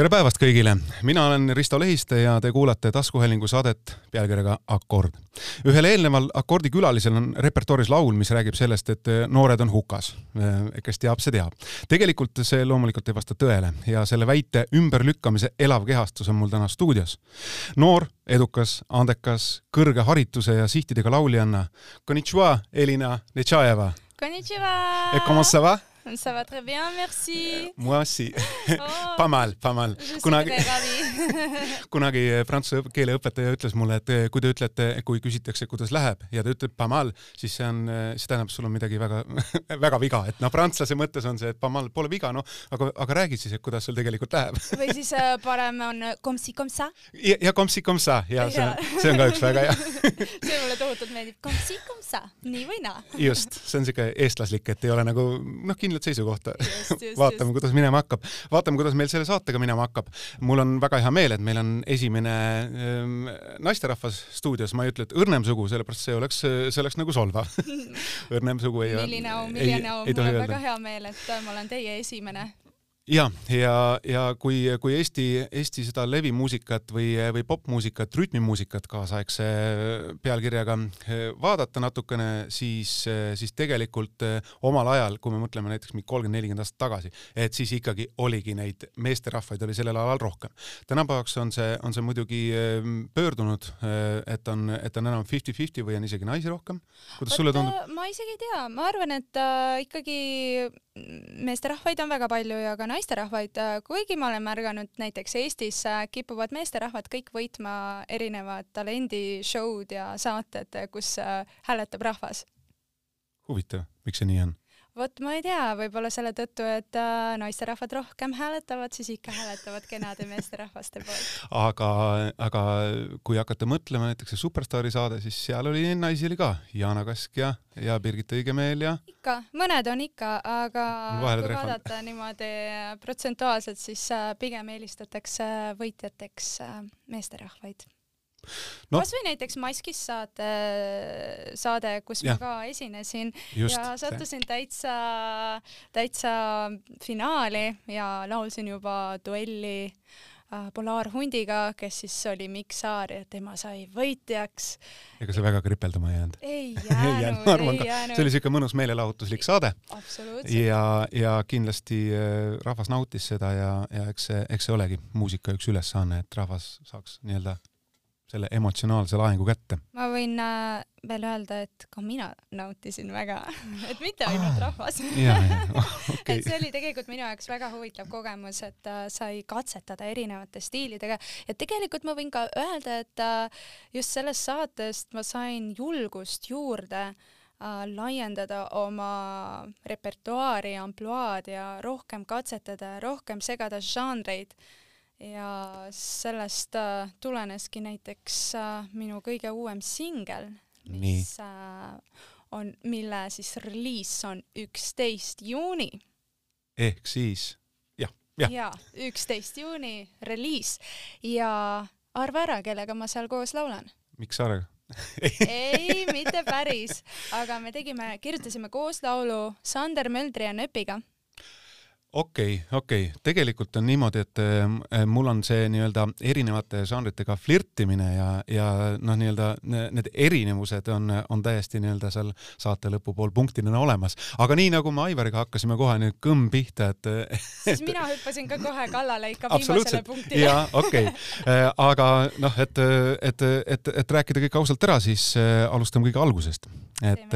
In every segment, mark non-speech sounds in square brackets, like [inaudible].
tere päevast kõigile, mina olen Risto Lehiste ja te kuulate taskuhäälingu saadet pealkirjaga Akord. ühel eelneval Akordi külalisel on repertuaaris laul, mis räägib sellest, et noored on hukas. kes teab, see teab. tegelikult see loomulikult ei vasta tõele ja selle väite ümberlükkamise elav kehastus on mul täna stuudios. noor, edukas, andekas, kõrge harituse ja sihtidega laulijanna. Konnichiwa, Elina Netšajeva. Konnichiwa. Comment ça va? Ça va très bien, merci. Moi aussi. Oh, [laughs] pas mal, pas mal. kunagi, kunagi [laughs] prantsuse keele õpetaja ütles mulle, et kui te ütlete, kui küsitakse, kuidas läheb ja ta ütleb pas mal, siis see on, see tähendab, sul on midagi väga [laughs] väga viga, et noh, prantslase mõttes on see, et pas mal pole viga, noh, aga, aga räägi siis, et kuidas sul tegelikult läheb. Või siis parem on comme si comme ça. ja, ja comme si comme ça. Ja see on, see on ka üks väga hea. See mulle tohutult meeldib, comme si comme ça, nii või naa. just, see on siuke eestlaslik, et ei ole nagu noh, kindlalt seisukohta. vaatame, kuidas minema hakkab. vaatame, kuidas meil selle saatega minema hakkab. mul on väga hea meel, et meil on esimene ähm, naisterahvas stuudios, ma ei ütle, et õrnem sugu, sellepärast see oleks, see oleks nagu solvav [laughs] õrnem sugu ei milline au, milline au, mul on väga hea meel, et ma olen teie esimene ja, ja, ja kui, kui Eesti, Eesti seda levimuusikat või, või popmuusikat, rütmimuusikat kaasaegse pealkirjaga eh, vaadata natukene, siis, siis tegelikult eh, omal ajal, kui me mõtleme näiteks mingi kolmkümmend, nelikümmend aastat tagasi, et siis ikkagi oligi neid meesterahvaid oli sellel alal rohkem. tänapäevaks on see, on see muidugi eh, pöördunud, et on, et on enam fifty-fifty või on isegi naisi rohkem. kuidas Võt, sulle tundub? ma isegi ei tea, ma arvan, et äh, ikkagi meesterahvaid on väga palju ja ka naisterahvaid, kuigi ma olen märganud näiteks Eestis kipuvad meesterahvad kõik võitma erinevad talendishow'd ja saated, kus äh, hääletab rahvas. huvitav, miks see nii on? Vot ma ei tea, võib-olla selle tõttu, et äh, naisterahvad rohkem hääletavad, siis ikka hääletavad kenade meesterahvaste poolt. aga, aga kui hakata mõtlema näiteks see Superstaari saade, siis seal oli naisi oli ka, Jana Kask ja, ja Birgit Õigemeel ja. ikka, mõned on ikka, aga Vahel kui vaadata niimoodi protsentuaalselt, siis äh, pigem eelistatakse võitjateks äh, meesterahvaid no.. kasvõi näiteks Maskis saate, saade, kus ja. ma ka esinesin Just, ja sattusin see. täitsa, täitsa finaali ja laulsin juba duelli äh, polaarhundiga, kes siis oli Mikk Saar ja tema sai võitjaks. ega see väga kripeldama ei jäänud? ei [laughs] jäänud, ei jäänud. see oli siuke mõnus meelelahutuslik saade. ja, ja kindlasti äh, rahvas nautis seda ja, ja eks see, eks see olegi muusika üks ülesanne, et rahvas saaks nii-öelda selle emotsionaalse laengu kätte. ma võin äh, veel öelda, et ka mina nautisin väga, [laughs] et mitte ainult rahvas. [laughs] [laughs] Okay. et see oli tegelikult minu jaoks väga huvitav kogemus, et äh, sai katsetada erinevate stiilidega. Ja tegelikult ma võin ka öelda, et äh, just sellest saatest ma sain julgust juurde äh, laiendada oma repertuaari, ampluaad ja rohkem katsetada rohkem segada žanreid ja sellest äh, tuleneski näiteks äh, minu kõige uuem singel, mis äh, on, mille siis reliis on üksteist juuni. ehk siis jah, jah. ja üksteist juuni reliis ja arva ära, kellega ma seal koos laulan. miks Saarega [laughs] ei, mitte päris, aga me tegime, kirjutasime koos laulu Sander Möldri ja Nööpiga okei okay,, okei okay., tegelikult on niimoodi, et äh, mul on see nii-öelda erinevate žanritega flirtimine ja, ja noh, nii-öelda need erinevused on, on täiesti nii-öelda seal saate lõpupool punktina olemas, aga nii nagu me Aivariga hakkasime kohe nüüd kõmm pihta, et, et. siis mina hüppasin ka kohe kallale ikka viimasele punktile. jaa, okei okay., äh, aga noh, et, et, et, et rääkida kõik ausalt ära, siis äh, alustame kõige algusest. et,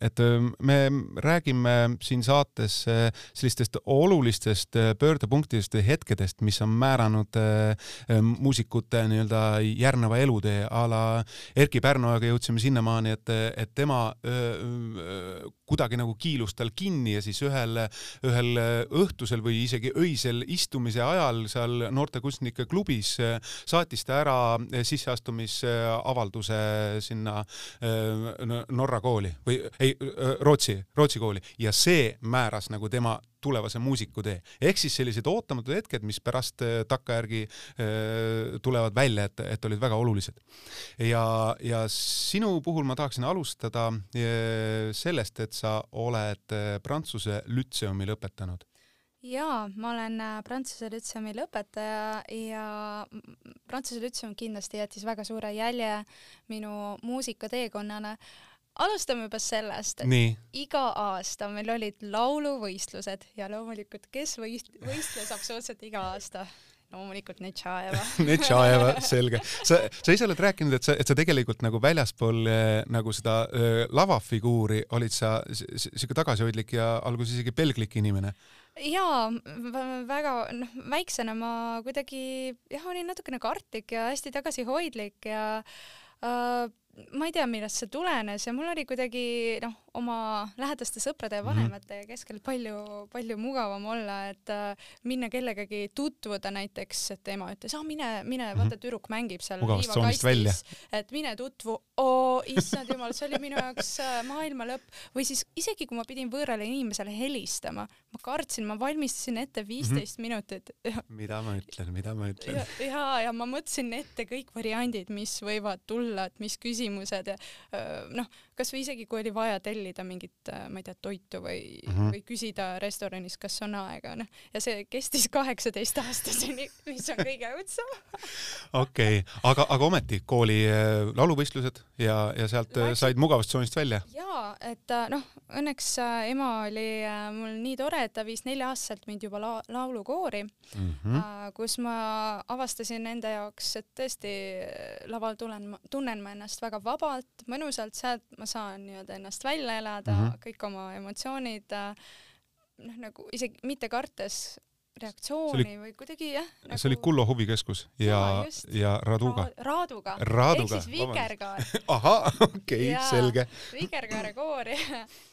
et me räägime siin saates sellistest olulistest äh, pöördepunktidest või hetkedest, mis on määranud äh, äh, muusikute nii-öelda järgneva elutee a la Erkki Pärnojaga jõudsime sinnamaani, et, et tema öö, kuidagi nagu kiilus tal kinni ja siis ühel, ühel õhtusel või isegi öisel istumise ajal seal noortekunstnike klubis saatis ta ära sisseastumisavalduse sinna Norra kooli või ei, Rootsi, Rootsi kooli ja see määras nagu tema tulevase muusikutee. ehk siis sellised ootamatud hetked, mis pärast takkajärgi tulevad välja, et, et olid väga olulised. ja, ja sinu puhul ma tahaksin alustada sellest, et sa oled Prantsuse lütseumi lõpetanud jaa, ma olen äh, Prantsuse lütseumi lõpetaja ja Prantsuse lütseum kindlasti jättis väga suure jälje minu muusikateekonnale. alustame juba sellest, et nii, iga aasta meil olid lauluvõistlused ja loomulikult, kes võist-, võistles absoluutselt iga aasta? Loomulikult Netšajeva [laughs] Netšajeva, selge. sa, sa ise oled rääkinud, et sa, et sa tegelikult nagu väljaspool eh, nagu seda eh, lavafiguuri olid sa s- s- siuke tagasihoidlik ja alguses isegi pelglik inimene. jaa, väga, noh, väiksena ma kuidagi jah, olin natukene kartlik ja hästi tagasihoidlik ja äh, ma ei tea, millest see tulenes ja mul oli kuidagi noh, oma lähedaste sõprade ja Mhm. vanemate keskel palju, palju mugavam olla, et äh, minna kellegagi tutvuda näiteks, et ema ütles, aa mine, mine, vaata tüdruk mängib seal Mhm. Välja. et mine tutvu, oo issand jumal, see oli minu jaoks äh, maailma lõpp või siis isegi kui ma pidin võõrale inimesele helistama, ma kartsin, ma valmistasin ette Mhm. viisteist minutit ja, mida ma ütlen, mida ma ütlen ja, ja, ja ma mõtlesin ette kõik variandid, mis võivad tulla, et mis küsimused ja öö, noh, kasvõi isegi kui oli vaja tellida mingit, ma ei tea, toitu või mm. -hmm. või küsida restoranis, kas on aega, noh, ja see kestis kaheksateist aastaseni, mis on kõige õudsem. [laughs] okei okay., aga, aga ometi kooli eh, lauluvõistlused ja, ja sealt eh, Läksid- said mugavustsoonist välja. jaa, et äh, noh, õnneks äh, ema oli äh, mul nii tore, et ta viis nelja-aastaselt mind juba la laulukoori Mm mm. -hmm. äh, kus ma avastasin enda jaoks, et tõesti äh, laval tulen, tunnen ma ennast väga vabalt, mõnusalt, sealt ma saan nii-öelda ennast välja elada mm. -hmm. kõik oma emotsioonid äh, noh, nagu isegi mitte kartes reaktsiooni See või kuidagi jah nagu.... see oli Kullo huvikeskus ja just. ja Raduga. Raaduga, Raaduga, ehk siis Vikerkaar [laughs] ahah, okei okay, selge. Vikerkaare koori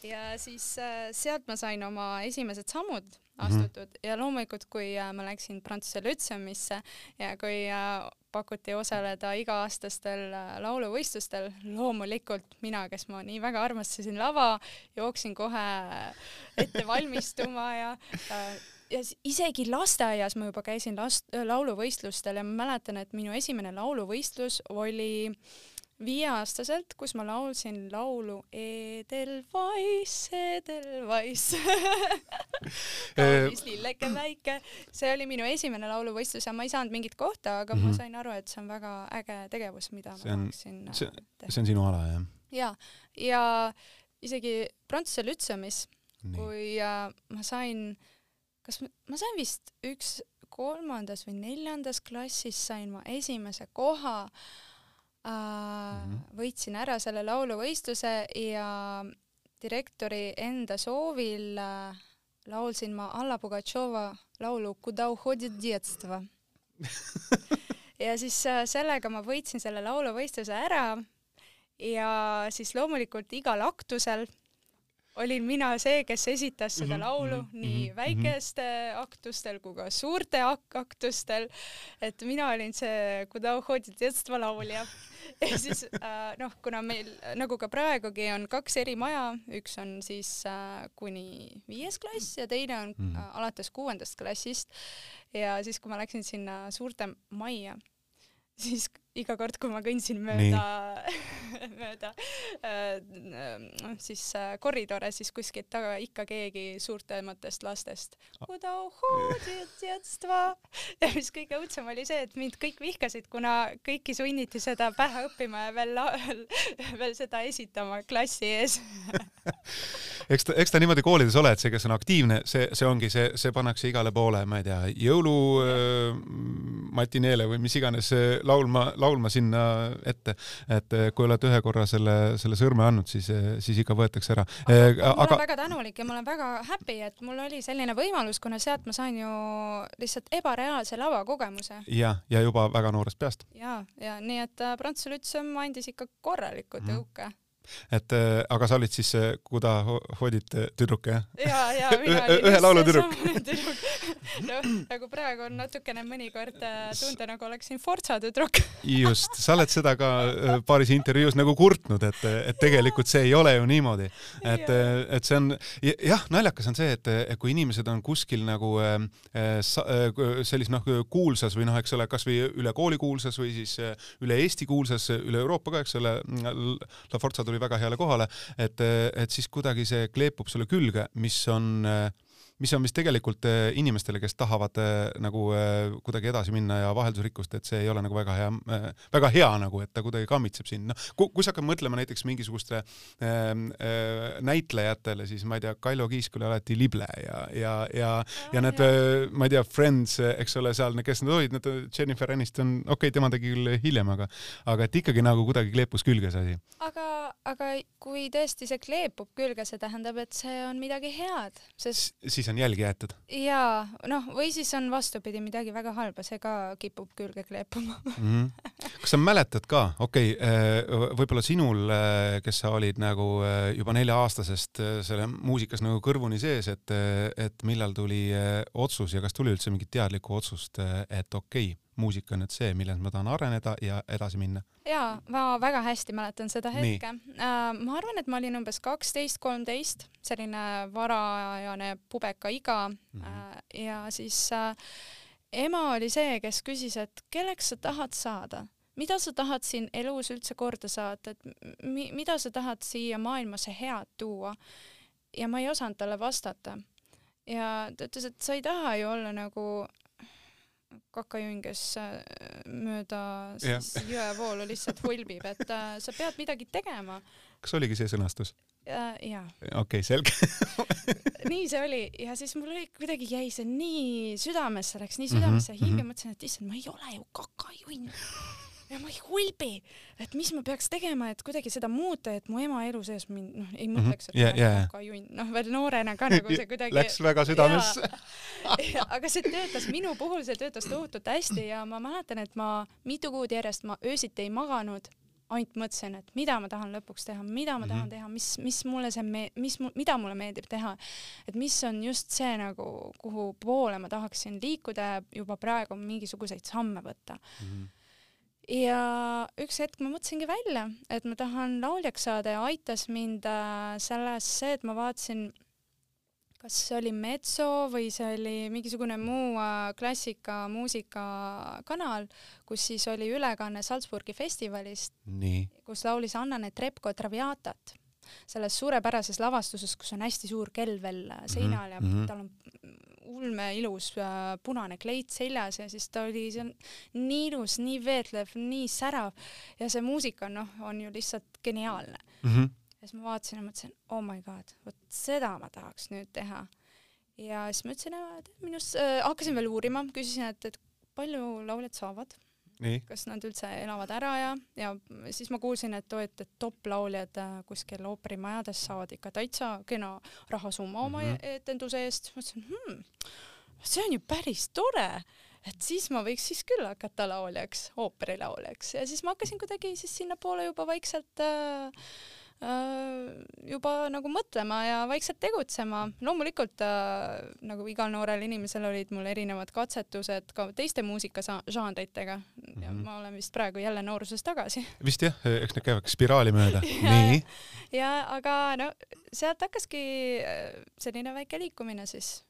ja siis äh, sealt ma sain oma esimesed sammud astutud mm -hmm. ja loomulikult, kui äh, ma läksin Prantsuse Lütseumisse ja kui äh, pakuti osaleda iga-aastastel äh, lauluvõistlustel, loomulikult mina, kes ma nii väga armastasin lava, jooksin kohe ette valmistuma ja äh, ja isegi lasteaias ma juba käisin last-, lauluvõistlustel ja ma mäletan, et minu esimene lauluvõistlus oli viieaastaselt, kus ma laulsin laulu Edelweiss, Edelweiss kaunis [laughs] lilleke väike. see oli minu esimene lauluvõistlus ja ma ei saanud mingit kohta, aga mm -hmm. Mhm. ma sain aru, et see on väga äge tegevus, mida See ma on- tahaksin äh, teha. see on sinu ala jah? ja, ja isegi Prantsuse Lütseumis, kui äh, ma sain, kas ma, ma sain vist üks kolmandas või neljandas klassis sain ma esimese koha äh,. Mm -hmm. võitsin ära selle lauluvõistluse ja direktori enda soovil äh, laulsin ma Alla Pugatšova laulu Kuda uhodid detstva [laughs] ja siis äh, sellega ma võitsin selle lauluvõistluse ära ja siis loomulikult igal aktusel olin mina see, kes esitas seda mm -hmm, laulu mm -hmm, nii mm -hmm, väikeste mm -hmm. aktustel kui ka suurte ak aktustel. et mina olin see laulja [laughs] ja siis äh, noh, kuna meil nagu ka praegugi on kaks eri maja, üks on siis äh, kuni viies klass ja teine on mm -hmm. äh, alates kuuendast klassist. ja siis, kui ma läksin sinna suurte majja siis iga kord, kui ma kõndsin mööda, [laughs] mööda äh, siis äh, koridore, siis kuskilt taga ikka keegi suurtematest lastest. Ja mis kõige õudsem oli see, et mind kõik vihkasid, kuna kõiki sunniti seda pähe õppima ja veel, [laughs] veel seda esitama klassi ees. [laughs] Eks ta, eks ta niimoodi koolides ole, et see, kes on aktiivne, see, see ongi see, see pannakse igale poole, ma ei tea, jõulu äh, matineele või mis iganes laulma laulma sinna ette. et äh, kui oled ühe korra selle, selle sõrme andnud, siis, siis ikka võetakse ära. ma olen aga väga tänulik ja ma olen väga happy, et mul oli selline võimalus, kuna sealt ma sain ju lihtsalt ebareaalse lavakogemuse ja, ja juba väga noorest peast, ja, ja nii et äh, Prantsuse Lütseum andis ikka korraliku Mhm. tõuke et äh, aga sa olid siis äh, Kuda ho- hodit äh, tüdruk jah? ja, ja mina olin ühe laulu tüdruk. noh, nagu praegu on natukene mõnikord tunda, nagu oleksin Forza tüdruk. just, sa oled seda ka paaris intervjuus nagu kurtnud, et, et tegelikult see ei ole ju niimoodi, et, et see on ja- jah, naljakas on see, et kui inimesed on kuskil nagu sellis noh kuulsas või noh, eks ole, kasvõi üle kooli kuulsas või siis üle Eesti kuulsas, üle Euroopa ka, eks ole, La Forza tuli väga heale kohale, et, et siis kuidagi see kleepub sulle külge, mis on äh, mis on vist tegelikult äh, inimestele, kes tahavad äh, nagu äh, kuidagi edasi minna ja vaheldusrikkust, et see ei ole nagu väga hea, väga hea nagu, et ta kuidagi kammitseb sind. noh, kui sa hakkad mõtlema näiteks mingisuguste äh, näitlejatele, siis ma ei tea, Kailo Kiisk oli alati lible ja, ja, ja ja need, ma ei tea, Friends, eks ole, seal, kes need olid, need Jennifer Aniston, okei okay,, tema tegi küll hiljem, aga, aga et ikkagi nagu kuidagi kleepus külge see asi. aga, aga kui tõesti see kleepub külge, see tähendab, et see on midagi head, sest siis on jälgi jäetud. jaa, noh, või siis on vastupidi midagi väga halba, see ka kipub külge kleepuma mm. -hmm. kas sa mäletad ka, okei okay,, äh, võib-olla sinul, äh, kes sa olid nagu äh, juba nelja-aastasest selle muusikas nagu kõrvuni sees, et, et millal tuli otsus ja kas tuli üldse mingit teadlikku otsust, et okei okay,, muusika on nüüd see, milles ma tahan areneda ja edasi minna. jaa, ma väga hästi mäletan seda hetke. Äh, ma arvan, et ma olin umbes kaksteist, kolmteist, selline varajane pubeka iga mm. -hmm. ja siis äh, ema oli see, kes küsis, et kelleks sa tahad saada mida sa tahad siin elus üldse korda saata, et mi, mida sa tahad siia maailmasse head tuua? ja ma ei osanud talle vastata. ja ta ütles, et sa ei taha ju olla nagu kakajunn, kes äh, mööda siis yeah. jõevoolu lihtsalt hulbib, et äh, sa pead midagi tegema. kas oligi see sõnastus äh,? jaa. okei okay,, selge [laughs] nii see oli ja siis mul oli kuidagi jäi see nii südamesse, läks nii südamesse mm -hmm. hinge, mõtlesin, et issand, ma ei ole ju kakajunn ja ma ei hulbi, et mis ma peaks tegema, et kuidagi seda muuta, et mu ema elu sees mind noh, ei mhm. mõtleks, et yeah, ma olen kokajunn, noh veel noorena ka nagu see [laughs] kuidagi Läks väga südamesse [laughs] aga see töötas minu puhul, see töötas tohutult hästi ja ma mäletan, et ma mitu kuud järjest ma öösiti ei maganud, ainult mõtlesin, et mida ma tahan lõpuks teha, mida ma tahan mm -hmm. teha, mis, mis mulle see me-, mis, mida mulle meeldib teha. et mis on just see nagu, kuhu poole ma tahaksin liikuda ja juba praegu mingisuguseid samme võtta mm. -hmm ja üks hetk ma mõtlesingi välja, et ma tahan lauljaks saada ja aitas mind äh, selles see, et ma vaatasin, kas see oli Metso või see oli mingisugune muu äh, klassikamuusika kanal, kus siis oli ülekanne Salzburgi festivalist, kus laulis Anna-Net Repko Traviatat selles suurepärases lavastuses, kus on hästi suur kell veel seinal ja mm -hmm. tal on ulmeilus äh, punane kleit seljas ja siis ta oli, on nii ilus, nii veetlev, nii särav ja see muusika noh, on ju lihtsalt geniaalne mm. -hmm. ja siis ma vaatasin ja mõtlesin, oh my god, vot seda ma tahaks nüüd teha. ja siis ma ütlesin, et minust äh,, hakkasin veel uurima, küsisin, et, et palju lauljad saavad kas nad üldse elavad ära ja, ja siis ma kuulsin, et, et, et top-lauljad äh, kuskil ooperimajades saavad ikka täitsa kena rahasumma oma mm -hmm. etenduse eest. mõtlesin hmm,, see on ju päris tore, et siis ma võiks siis küll hakata lauljaks, ooperilauljaks ja siis ma hakkasin kuidagi siis sinnapoole juba vaikselt Äh, juba nagu mõtlema ja vaikselt tegutsema. loomulikult äh, nagu igal noorel inimesel olid mul erinevad katsetused ka teiste muusikažanritega mm. ja mhm. ma olen vist praegu jälle nooruses tagasi. vist jah, eks need käivad spiraali mööda [laughs] nii. ja aga no sealt hakkaski äh, selline väike liikumine siis.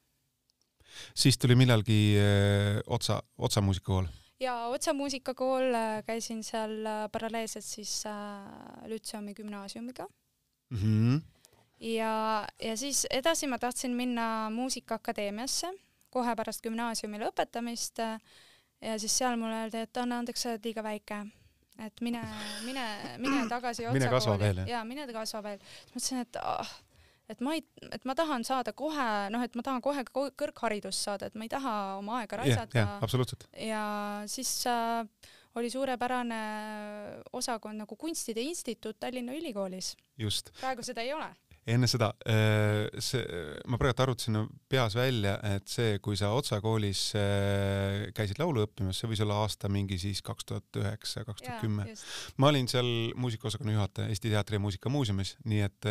siis tuli millalgi öö, otsa, otsa muusikakool ja Otsa muusikakool, äh, käisin seal äh, paralleelselt siis äh, Lütseumi gümnaasiumiga mm. -hmm. ja, ja siis edasi ma tahtsin minna Muusikaakadeemiasse kohe pärast gümnaasiumi lõpetamist ja siis seal mulle öeldi, et anna andeks, sa oled liiga väike et mine, mine, mine [clears throat] tagasi mine kasva veel. jaa, mine kasva veel. siis mõtlesin, et ah, et ma ei, et ma tahan saada kohe, noh, et ma tahan kohe kõrgharidust saada, et ma ei taha oma aega raisata yeah,. Yeah, absoluutselt. ja siis äh, oli suurepärane osakond nagu Kunstide Instituut Tallinna Ülikoolis. praegu seda ei ole enne seda, äh, see, ma praegu arvutasin peas välja, et see, kui sa Otsa koolis äh, käisid laulu õppimas, see võis olla aasta mingi siis kaks tuhat üheksa, kaks tuhat kümme. ma olin seal muusikaosakonna juhataja Eesti Teatri ja Muusikamuuseumis, nii et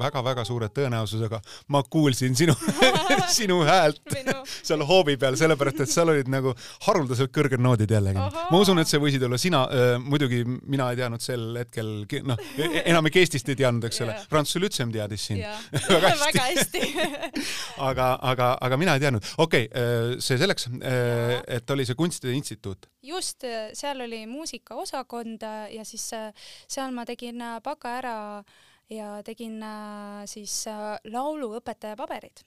väga-väga suure tõenäosusega ma kuulsin sinu [laughs] sinu häält seal hoovi peal, sellepärast et seal olid nagu haruldaselt kõrged noodid jällegi. ma usun, et see võisid olla sina äh,, muidugi mina ei teadnud sel hetkel, noh, e-, enamik Eestist ei teadnud, eks ole yeah., Prantsuse Lütseum teadis, teadis siin [laughs] väga hästi, väga hästi. [laughs] aga, aga, aga mina ei teadnud. okei okay,, see selleks, et oli see Kunstide Instituut. just, seal oli muusikaosakond ja siis seal ma tegin baka ära ja tegin siis lauluõpetaja paberid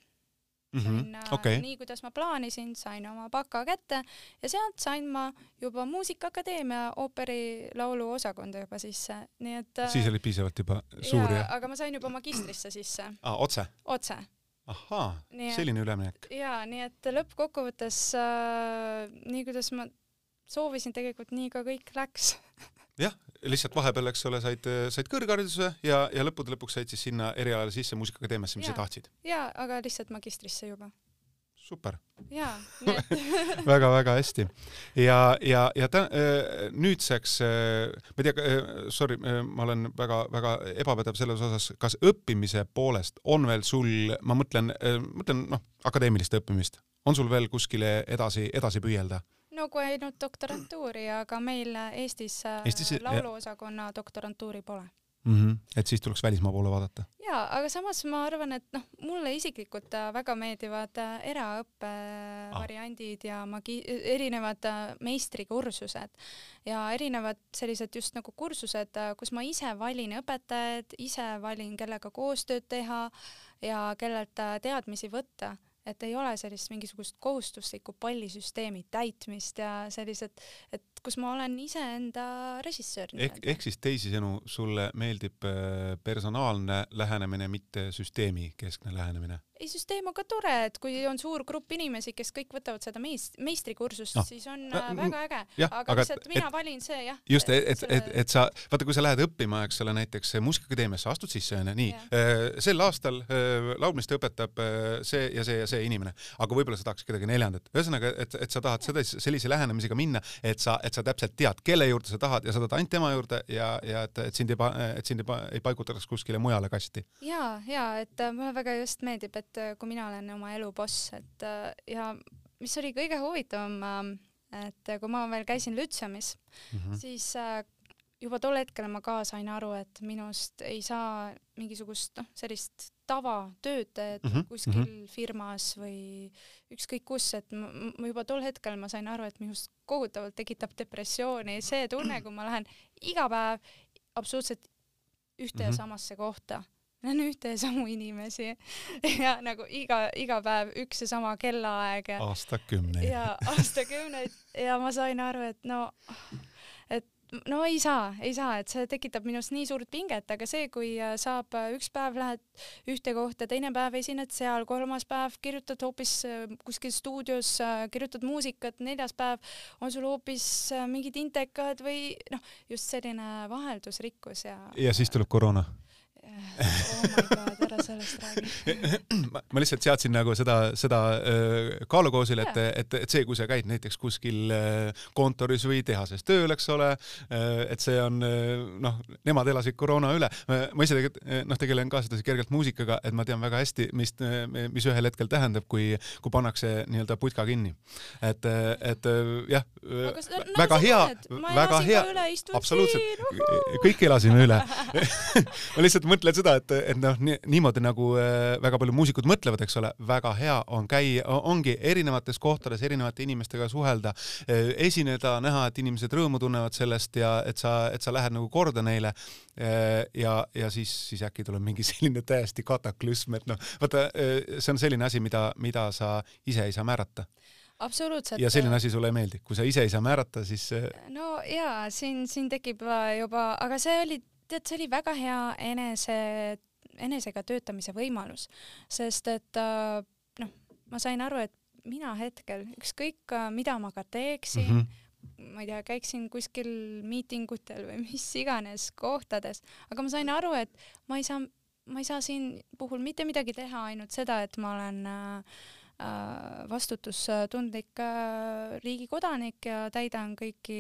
mm. -hmm. Okay. nii, kuidas ma plaanisin, sain oma baka kätte ja sealt sain ma juba Muusikaakadeemia ooperilaulu osakonda juba sisse, nii et. siis olid piisavalt juba suur ja? aga ma sain juba magistrisse sisse. aa, otse? otse. ahaa, selline üleminek. ja nii et lõppkokkuvõttes äh, nii, kuidas ma soovisin, tegelikult nii ka kõik läks jah, lihtsalt vahepeal, eks ole, said, said kõrghariduse ja, ja lõppude lõpuks said siis sinna erialale sisse Muusikaakadeemiasse, mis sa tahtsid. jaa, aga lihtsalt magistrisse juba. super. jaa [laughs] väga-väga [laughs] hästi. ja, ja, ja ta, äh, nüüdseks, äh, ma ei tea, äh, sorry, ma olen väga-väga ebapädev selles osas, kas õppimise poolest on veel sul, ma mõtlen, mõtlen noh, akadeemilist õppimist, on sul veel kuskile edasi, edasi püüelda? Kui ainult doktorantuuri, aga meil Eestis, äh, Eestis lauluosakonna doktorantuuri pole mm. -hmm. et siis tuleks välismaa poole vaadata? jaa, aga samas ma arvan, et noh, mulle isiklikult äh, väga meeldivad äh, eraõppe ah. variandid ja magi-, erinevad meistrikursused ja erinevad sellised just nagu kursused, kus ma ise valin õpetajaid, ise valin, kellega koostööd teha ja kellelt teadmisi võtta et ei ole sellist mingisugust kohustuslikku pallisüsteemi täitmist ja sellised, et kus ma olen iseenda režissöör. ehk, ehk siis teisisõnu, sulle meeldib äh, personaalne lähenemine, mitte süsteemikeskne lähenemine? ei, süsteem on ka tore, et kui on suur grupp inimesi, kes kõik võtavad seda meist-, meistrikursust no., siis on äh, väga äge. aga lihtsalt mina et, valin see jah. just, et, et, et, et sa, vaata, kui sa lähed õppima, eks ole, näiteks Muusikaakadeemiasse, astud sisse onju, nii, äh, sel aastal äh, laulmist õpetab see ja see ja see inimene, aga võib-olla sa tahaks kedagi neljandat. ühesõnaga, et, et sa tahad seda, sellise lähenemisega minna, et sa, et sa täpselt tead, kelle juurde sa tahad ja sa tahad ainult tema juurde ja, ja et, et sind ei, et sind ei, ei paigutataks kuskile mujale kasti. ja, ja et mulle väga just meeldib, et äh, kui mina olen oma elu boss, et äh, ja mis oli kõige huvitavam, äh, et kui ma veel käisin Lütseumis mm, -hmm. siis juba tol hetkel ma ka sain aru, et minust ei saa mingisugust noh, sellist tavatöötajat mm -hmm. kuskil mm -hmm. firmas või ükskõik kus, et ma, ma juba tol hetkel ma sain aru, et minust kohutavalt tekitab depressiooni see tunne, kui ma lähen iga päev absoluutselt ühte mm -hmm. ja mhm. samasse kohta näen ühte ja samu inimesi [laughs] ja nagu iga, iga päev üks ja sama kellaaeg ja aastakümneid. ja aastakümneid ja ma sain aru, et no, no ei saa, ei saa, et see tekitab minus nii suurt pinget, aga see, kui äh, saab äh, üks päev lähed ühte kohta, teine päev esined seal, kolmas päev kirjutad hoopis äh, kuskil stuudios, kirjutad muusikat, neljas päev on sul hoopis mingid intekad või noh, just selline vaheldusrikkus ja. ja siis tuleb koroona oh my god, ära sellest räägi. [clears throat] Ma lihtsalt seadsin nagu seda, seda äh, kaalukausil, et, et, et see, kui sa käid näiteks kuskil äh, kontoris või tehases tööl, eks ole, äh, et see on noh, nemad elasid koroona üle. ma ise tegelikult noh, tegelen ka sedasi kergelt muusikaga, et ma tean väga hästi, mis, mis ühel hetkel tähendab, kui, kui pannakse nii-öelda putka kinni. et, et jah, väga hea, väga hea, absoluutselt, kõik elasime üle. [laughs] [laughs] Ma lihtsalt mõtlen seda, et, et noh, niimoodi nagu äh, väga paljud muusikud mõtlevad, eks ole, väga hea on käia, ongi erinevates kohtades erinevate inimestega suhelda, äh, esineda, näha, et inimesed rõõmu tunnevad sellest ja et sa, et sa lähed nagu korda neile. Äh, ja, ja siis, siis äkki tuleb mingi [laughs] selline täiesti kataklüsm, et noh, vaata, see on selline asi, mida, mida sa ise ei saa määrata absoluutselt. ja selline asi sulle ei meeldi, kui sa ise ei saa määrata, siis. no ja siin, siin tekib juba, aga see oli tead, see oli väga hea enese, enesega töötamise võimalus, sest et äh, noh, ma sain aru, et mina hetkel ükskõik, äh, mida ma ka teeksin mm, -hmm. ma ei tea, käiksin kuskil miitingutel või mis iganes kohtades, aga ma sain aru, et ma ei saa, ma ei saa siin puhul mitte midagi teha, ainult seda, et ma olen äh, Äh, vastutustundlik äh, riigi kodanik ja täidan kõiki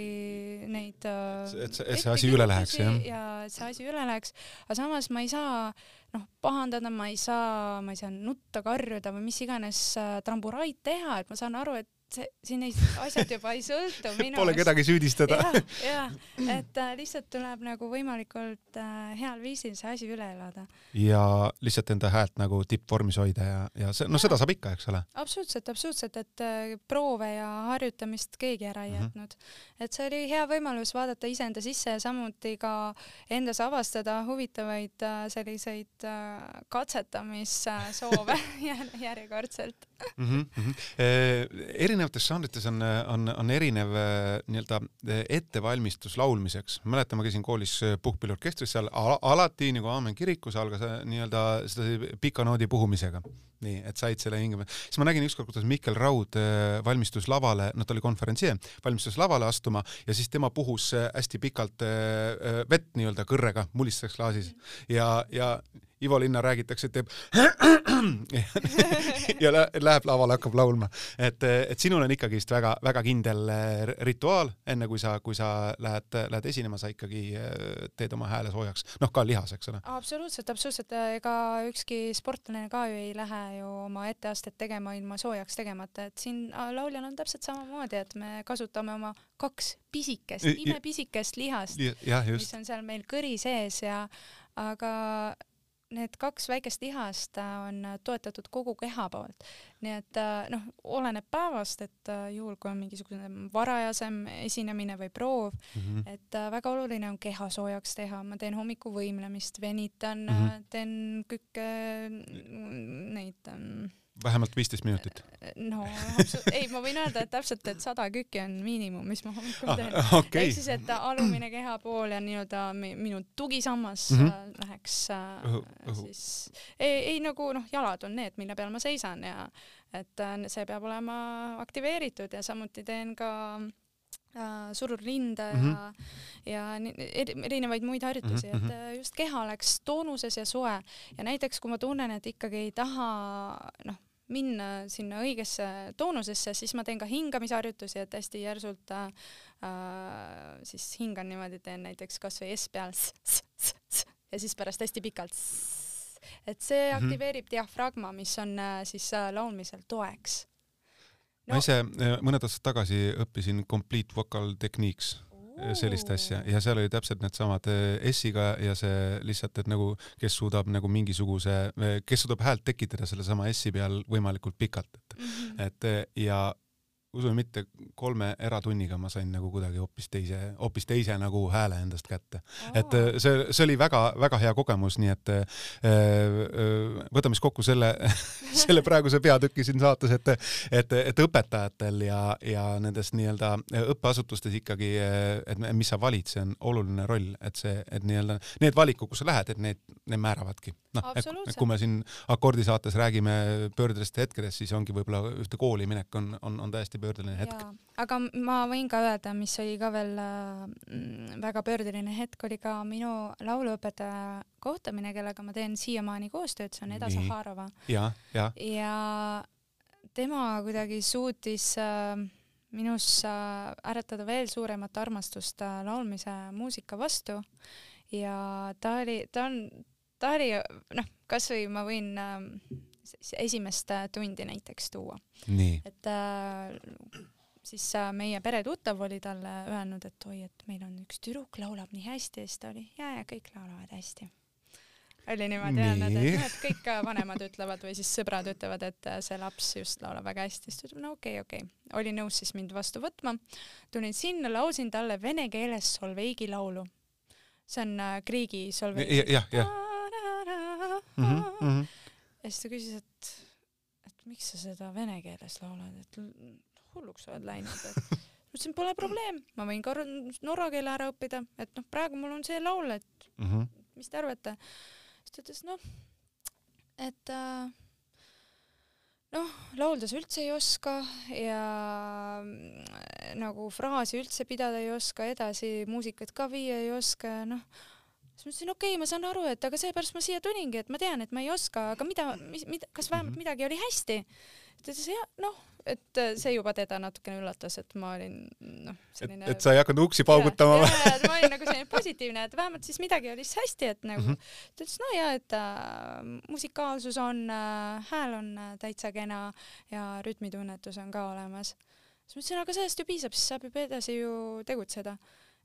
neid äh, et see, et see asi üle läheks, jah? ja et see asi üle läheks, aga samas ma ei saa noh, pahandada, ma ei saa, ma ei saa nutta, karjuda või mis iganes tramburaid teha, et ma saan aru, et see, siin ei, asjad juba ei sõltu [laughs] minust. Pole kedagi süüdistada. jah, jah, et äh, lihtsalt tuleb nagu võimalikult äh, heal viisil see asi üle elada. ja lihtsalt enda häält nagu tippvormis hoida ja, ja see, no seda saab ikka, eks ole. absoluutselt, absoluutselt, et äh, proove ja harjutamist keegi ära ei mm -hmm. jätnud. et see oli hea võimalus vaadata iseenda sisse ja samuti ka endas avastada huvitavaid äh, selliseid äh, katsetamissoove [laughs] [laughs] järjekordselt mm. -hmm, mm -hmm. Eh, erinevates žanrites on, on, on erinev eh, nii-öelda eh, ettevalmistus laulmiseks. mäletan, ma käisin koolis eh, puhkpilliorkestris, seal alati nagu Aamen kirikus algas nii-öelda seda pika noodi puhumisega. Nii, et said selle hinge peale. siis ma nägin ükskord, kuidas Mikkel Raud valmistus lavale, no ta oli konverentsieer, valmistus lavale astuma ja siis tema puhus hästi pikalt vett nii-öelda kõrrega mulistas klaasis ja, ja Ivo Linna räägitakse, teeb [clears throat] ja läheb lavale, hakkab laulma. et, et sinul on ikkagist väga-väga kindel äh, rituaal, enne kui sa, kui sa lähed, lähed esinema, sa ikkagi äh, teed oma hääle soojaks, noh ka lihas, eks ole. absoluutselt, absoluutselt, ega ükski sportlane ka ju ei lähe ju oma etteastet tegema ilma soojaks tegemata, et siin lauljal on täpselt samamoodi, et me kasutame oma kaks pisikest, imepisikest lihast, mis on seal meil kõri sees ja aga need kaks väikest lihast äh, on äh, toetatud kogu keha poolt. nii et äh, noh, oleneb päevast, et juhul, kui on mingisugune varajasem esinemine või proov mm, -hmm. et väga oluline on keha soojaks teha, ma teen hommikuvõimlemist, venitan mm, -hmm. teen kükke, neid ähm, vähemalt viisteist minutit? no ei, ma võin öelda, et täpselt, et sada kükki on miinimum, mis ma hommikul teen ah,. Okay. ehk siis, et alumine kehapool ja nii-öelda minu tugisammas mm -hmm. läheks äh, õhu, õhu. siis ei, ei nagu noh, jalad on need, mille peal ma seisan ja et äh, see peab olema aktiveeritud ja samuti teen ka äh, surun rinde mm -hmm. ja, ja erinevaid muid harjutusi mm, -hmm. et mhm. just keha oleks toonuses ja soe ja näiteks kui ma tunnen, et ikkagi ei taha noh minna sinna õigesse toonusesse, siis ma teen ka hingamisharjutusi, et hästi järsult äh, siis hingan niimoodi, teen näiteks kasvõi S peal ja siis pärast hästi pikalt. et see mhm. aktiveerib mm -hmm. diafragma, mis on äh, siis äh, laulmisel toeks no.. ma ise äh, mõned aastad tagasi õppisin Complete Vocal Techniques sellist asja ja seal oli täpselt needsamad eh, S-iga ja see lihtsalt, et nagu, kes suudab nagu mingisuguse, eh, kes suudab häält tekitada sellesama S-i peal võimalikult pikalt, et mm, -hmm. et eh, ja usu või mitte, kolme eratunniga ma sain nagu kuidagi hoopis teise, hoopis teise nagu hääle endast kätte. et äh, see, see oli väga-väga hea kogemus, nii et äh, äh, võtame siis kokku selle [laughs] selle praeguse peatüki siin saates, et, et, et õpetajatel ja, ja nendes nii-öelda õppeasutustes ikkagi, et mis sa valid, see on oluline roll, et see, et nii-öelda need valikud, kus sa lähed, et need, need määravadki. noh, kui me siin akordisaates räägime pöördelistest hetkedest, siis ongi võib-olla ühte kooli minek on, on, on täiesti hästi pöördeline hetk. aga ma võin ka öelda, mis oli ka veel äh, väga pöördeline hetk, oli ka minu lauluõpetaja kohtamine, kellega ma teen siiamaani koostööd, see on Eda Nii. Zaharova. ja, ja. ja tema kuidagi suutis äh, minus äh, äratada veel suuremat armastust äh, laulmise muusika vastu ja ta oli, ta on, ta oli noh, kasvõi ma võin äh, esimest äh, tundi näiteks tuua. et äh, siis äh, meie peretuttav oli talle öelnud, et oi, et meil on üks tüdruk laulab nii hästi ja siis ta oli ja, ja kõik laulavad hästi. oli niimoodi öelnud, et noh, et kõik äh, vanemad ütlevad või siis sõbrad ütlevad, et see laps just laulab väga hästi, siis ta ütleb, no okei okay,, okei okay., oli nõus siis mind vastu võtma. tulin sinna, laulsin talle vene keeles Solveigi laulu. see on Kriigi Solveigi. jah, jah. Ja siis ta küsis, et, et miks sa seda vene keeles laulad, et hulluks oled läinud, et [laughs] ütlesin, pole probleem, ma võin ka norra keele ära õppida, et noh, praegu mul on see laul, et mm -hmm. mis te arvate. siis ta ütles, noh, et äh, noh, laulda sa üldse ei oska ja äh, nagu fraasi üldse pidada ei oska, edasi muusikat ka viia ei oska, noh siis ma ütlesin, okei okay,, ma saan aru, et aga seepärast ma siia tulingi, et ma tean, et ma ei oska, aga mida, mis, mida, kas vähemalt mhm. midagi oli hästi? ta ütles, jah, noh, et äh, see juba teda natukene üllatas, et ma olin noh, selline et, et sa ei hakanud uksi paugutama või? ma olin nagu selline positiivne, et vähemalt siis midagi oli siis hästi, et nagu mm -hmm. ta ütles, no ja et äh, musikaalsus on äh,, hääl on äh, täitsa kena ja rütmitunnetus on ka olemas siis ma ütlesin, aga sellest ju piisab, siis saab juba edasi ju tegutseda.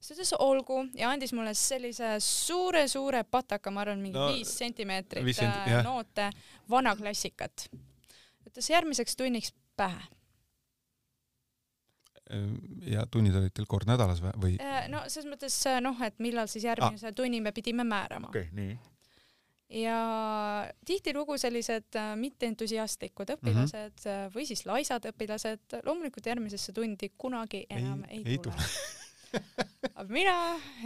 Siis ta ütles olgu ja andis mulle sellise suure-suure pataka, ma arvan, mingi No, viis sentimeetrit senti- äh, noote, vana klassikat. ütles järgmiseks tunniks pähe. ja tunnid olid teil kord nädalas või? Äh, no selles mõttes äh, noh, et millal siis järgmise ah. tunni me pidime määrama okei okay,, nii. ja tihtilugu sellised äh, mitteentusiastlikud õpilased mm -hmm. või siis laisad õpilased loomulikult järgmisesse tundi kunagi enam ei, Ei- ei ei tule. [laughs] [laughs] aga mina,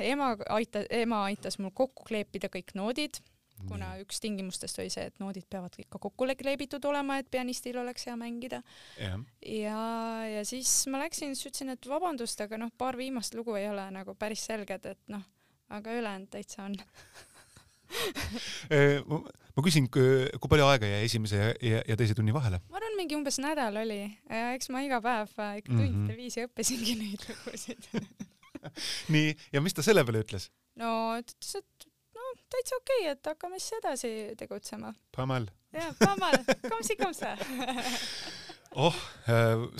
ema aita-, ema aitas mul kokku kleepida kõik noodid, kuna üks tingimustest oli see, et noodid peavad ikka kokku kleebitud olema, et pianistil oleks hea mängida. jah, ja, ja siis ma läksin, siis ütlesin, et vabandust, aga noh, paar viimast lugu ei ole nagu päris selged, et noh, aga ülejäänud täitsa on. [laughs] ma küsin, kui palju aega jäi esimese ja, ja, ja teise tunni vahele? ma arvan, mingi umbes nädal oli ja eks ma iga päev äh, ikka tundide viisi õppisingi neid lugusid. [laughs] [laughs] nii, ja mis ta selle peale ütles? no ta ütles, et no täitsa okei okay,, et hakkame siis edasi tegutsema. Pamal. ja, Pamal, kom si kom sa. oh,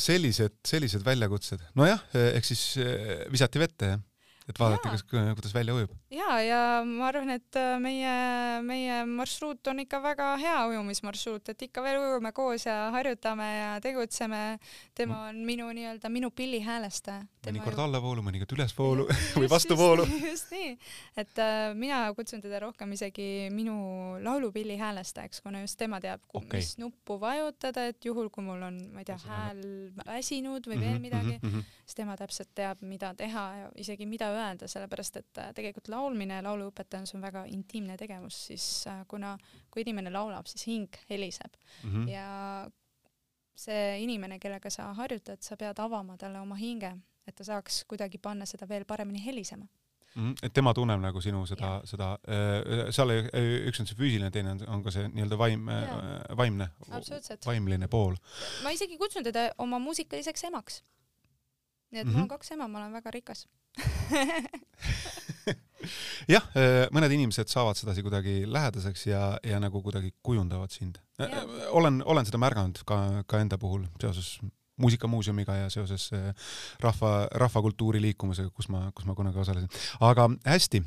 sellised, sellised väljakutsed. nojah, ehk siis eh, visati vette, jah? et vaadata, kas, kuidas välja ujub. ja, ja ma arvan, et äh, meie, meie marsruut on ikka väga hea ujumismarsruut, et ikka veel ujume koos ja harjutame ja tegutseme. tema on minu nii-öelda minu pillihäälestaja. mõnikord allavoolu, mõnikord ülesvoolu [laughs] või vastuvoolu. [laughs] just nii, et äh, mina kutsun teda rohkem isegi minu laulupilli häälestajaks, kuna just tema teab, Okei. mis nuppu vajutada, et juhul, kui mul on, ma ei tea, hääl väsinud või veel midagi, -hmm. siis tema täpselt teab, mida teha ja isegi mida öelda, sellepärast et äh, tegelikult laulmine ja lauluõpetamine, see on väga intiimne tegevus, siis äh, kuna, kui inimene laulab, siis hing heliseb Mm -hmm. ja see inimene, kellega sa harjutad, sa pead avama talle oma hinge, et ta saaks kuidagi panna seda veel paremini helisema. Mhm. et tema tunneb nagu sinu seda, seda, seal ei- üks on see füüsiline, teine on, on ka see nii-öelda vaim, Jaa. vaimne, vaimline pool. ma isegi kutsun teda oma muusikaliseks emaks. nii et Mhm. mul on kaks ema, ma olen väga rikas. [laughs] jah, mõned inimesed saavad sedasi kuidagi lähedaseks ja, ja nagu kuidagi kujundavad sind. Jaa. olen, olen seda märganud ka, ka enda puhul seoses muusikamuuseumiga ja seoses eh, rahva, rahvakultuuri liikumisega, kus ma, kus ma kunagi osalesin. aga hästi,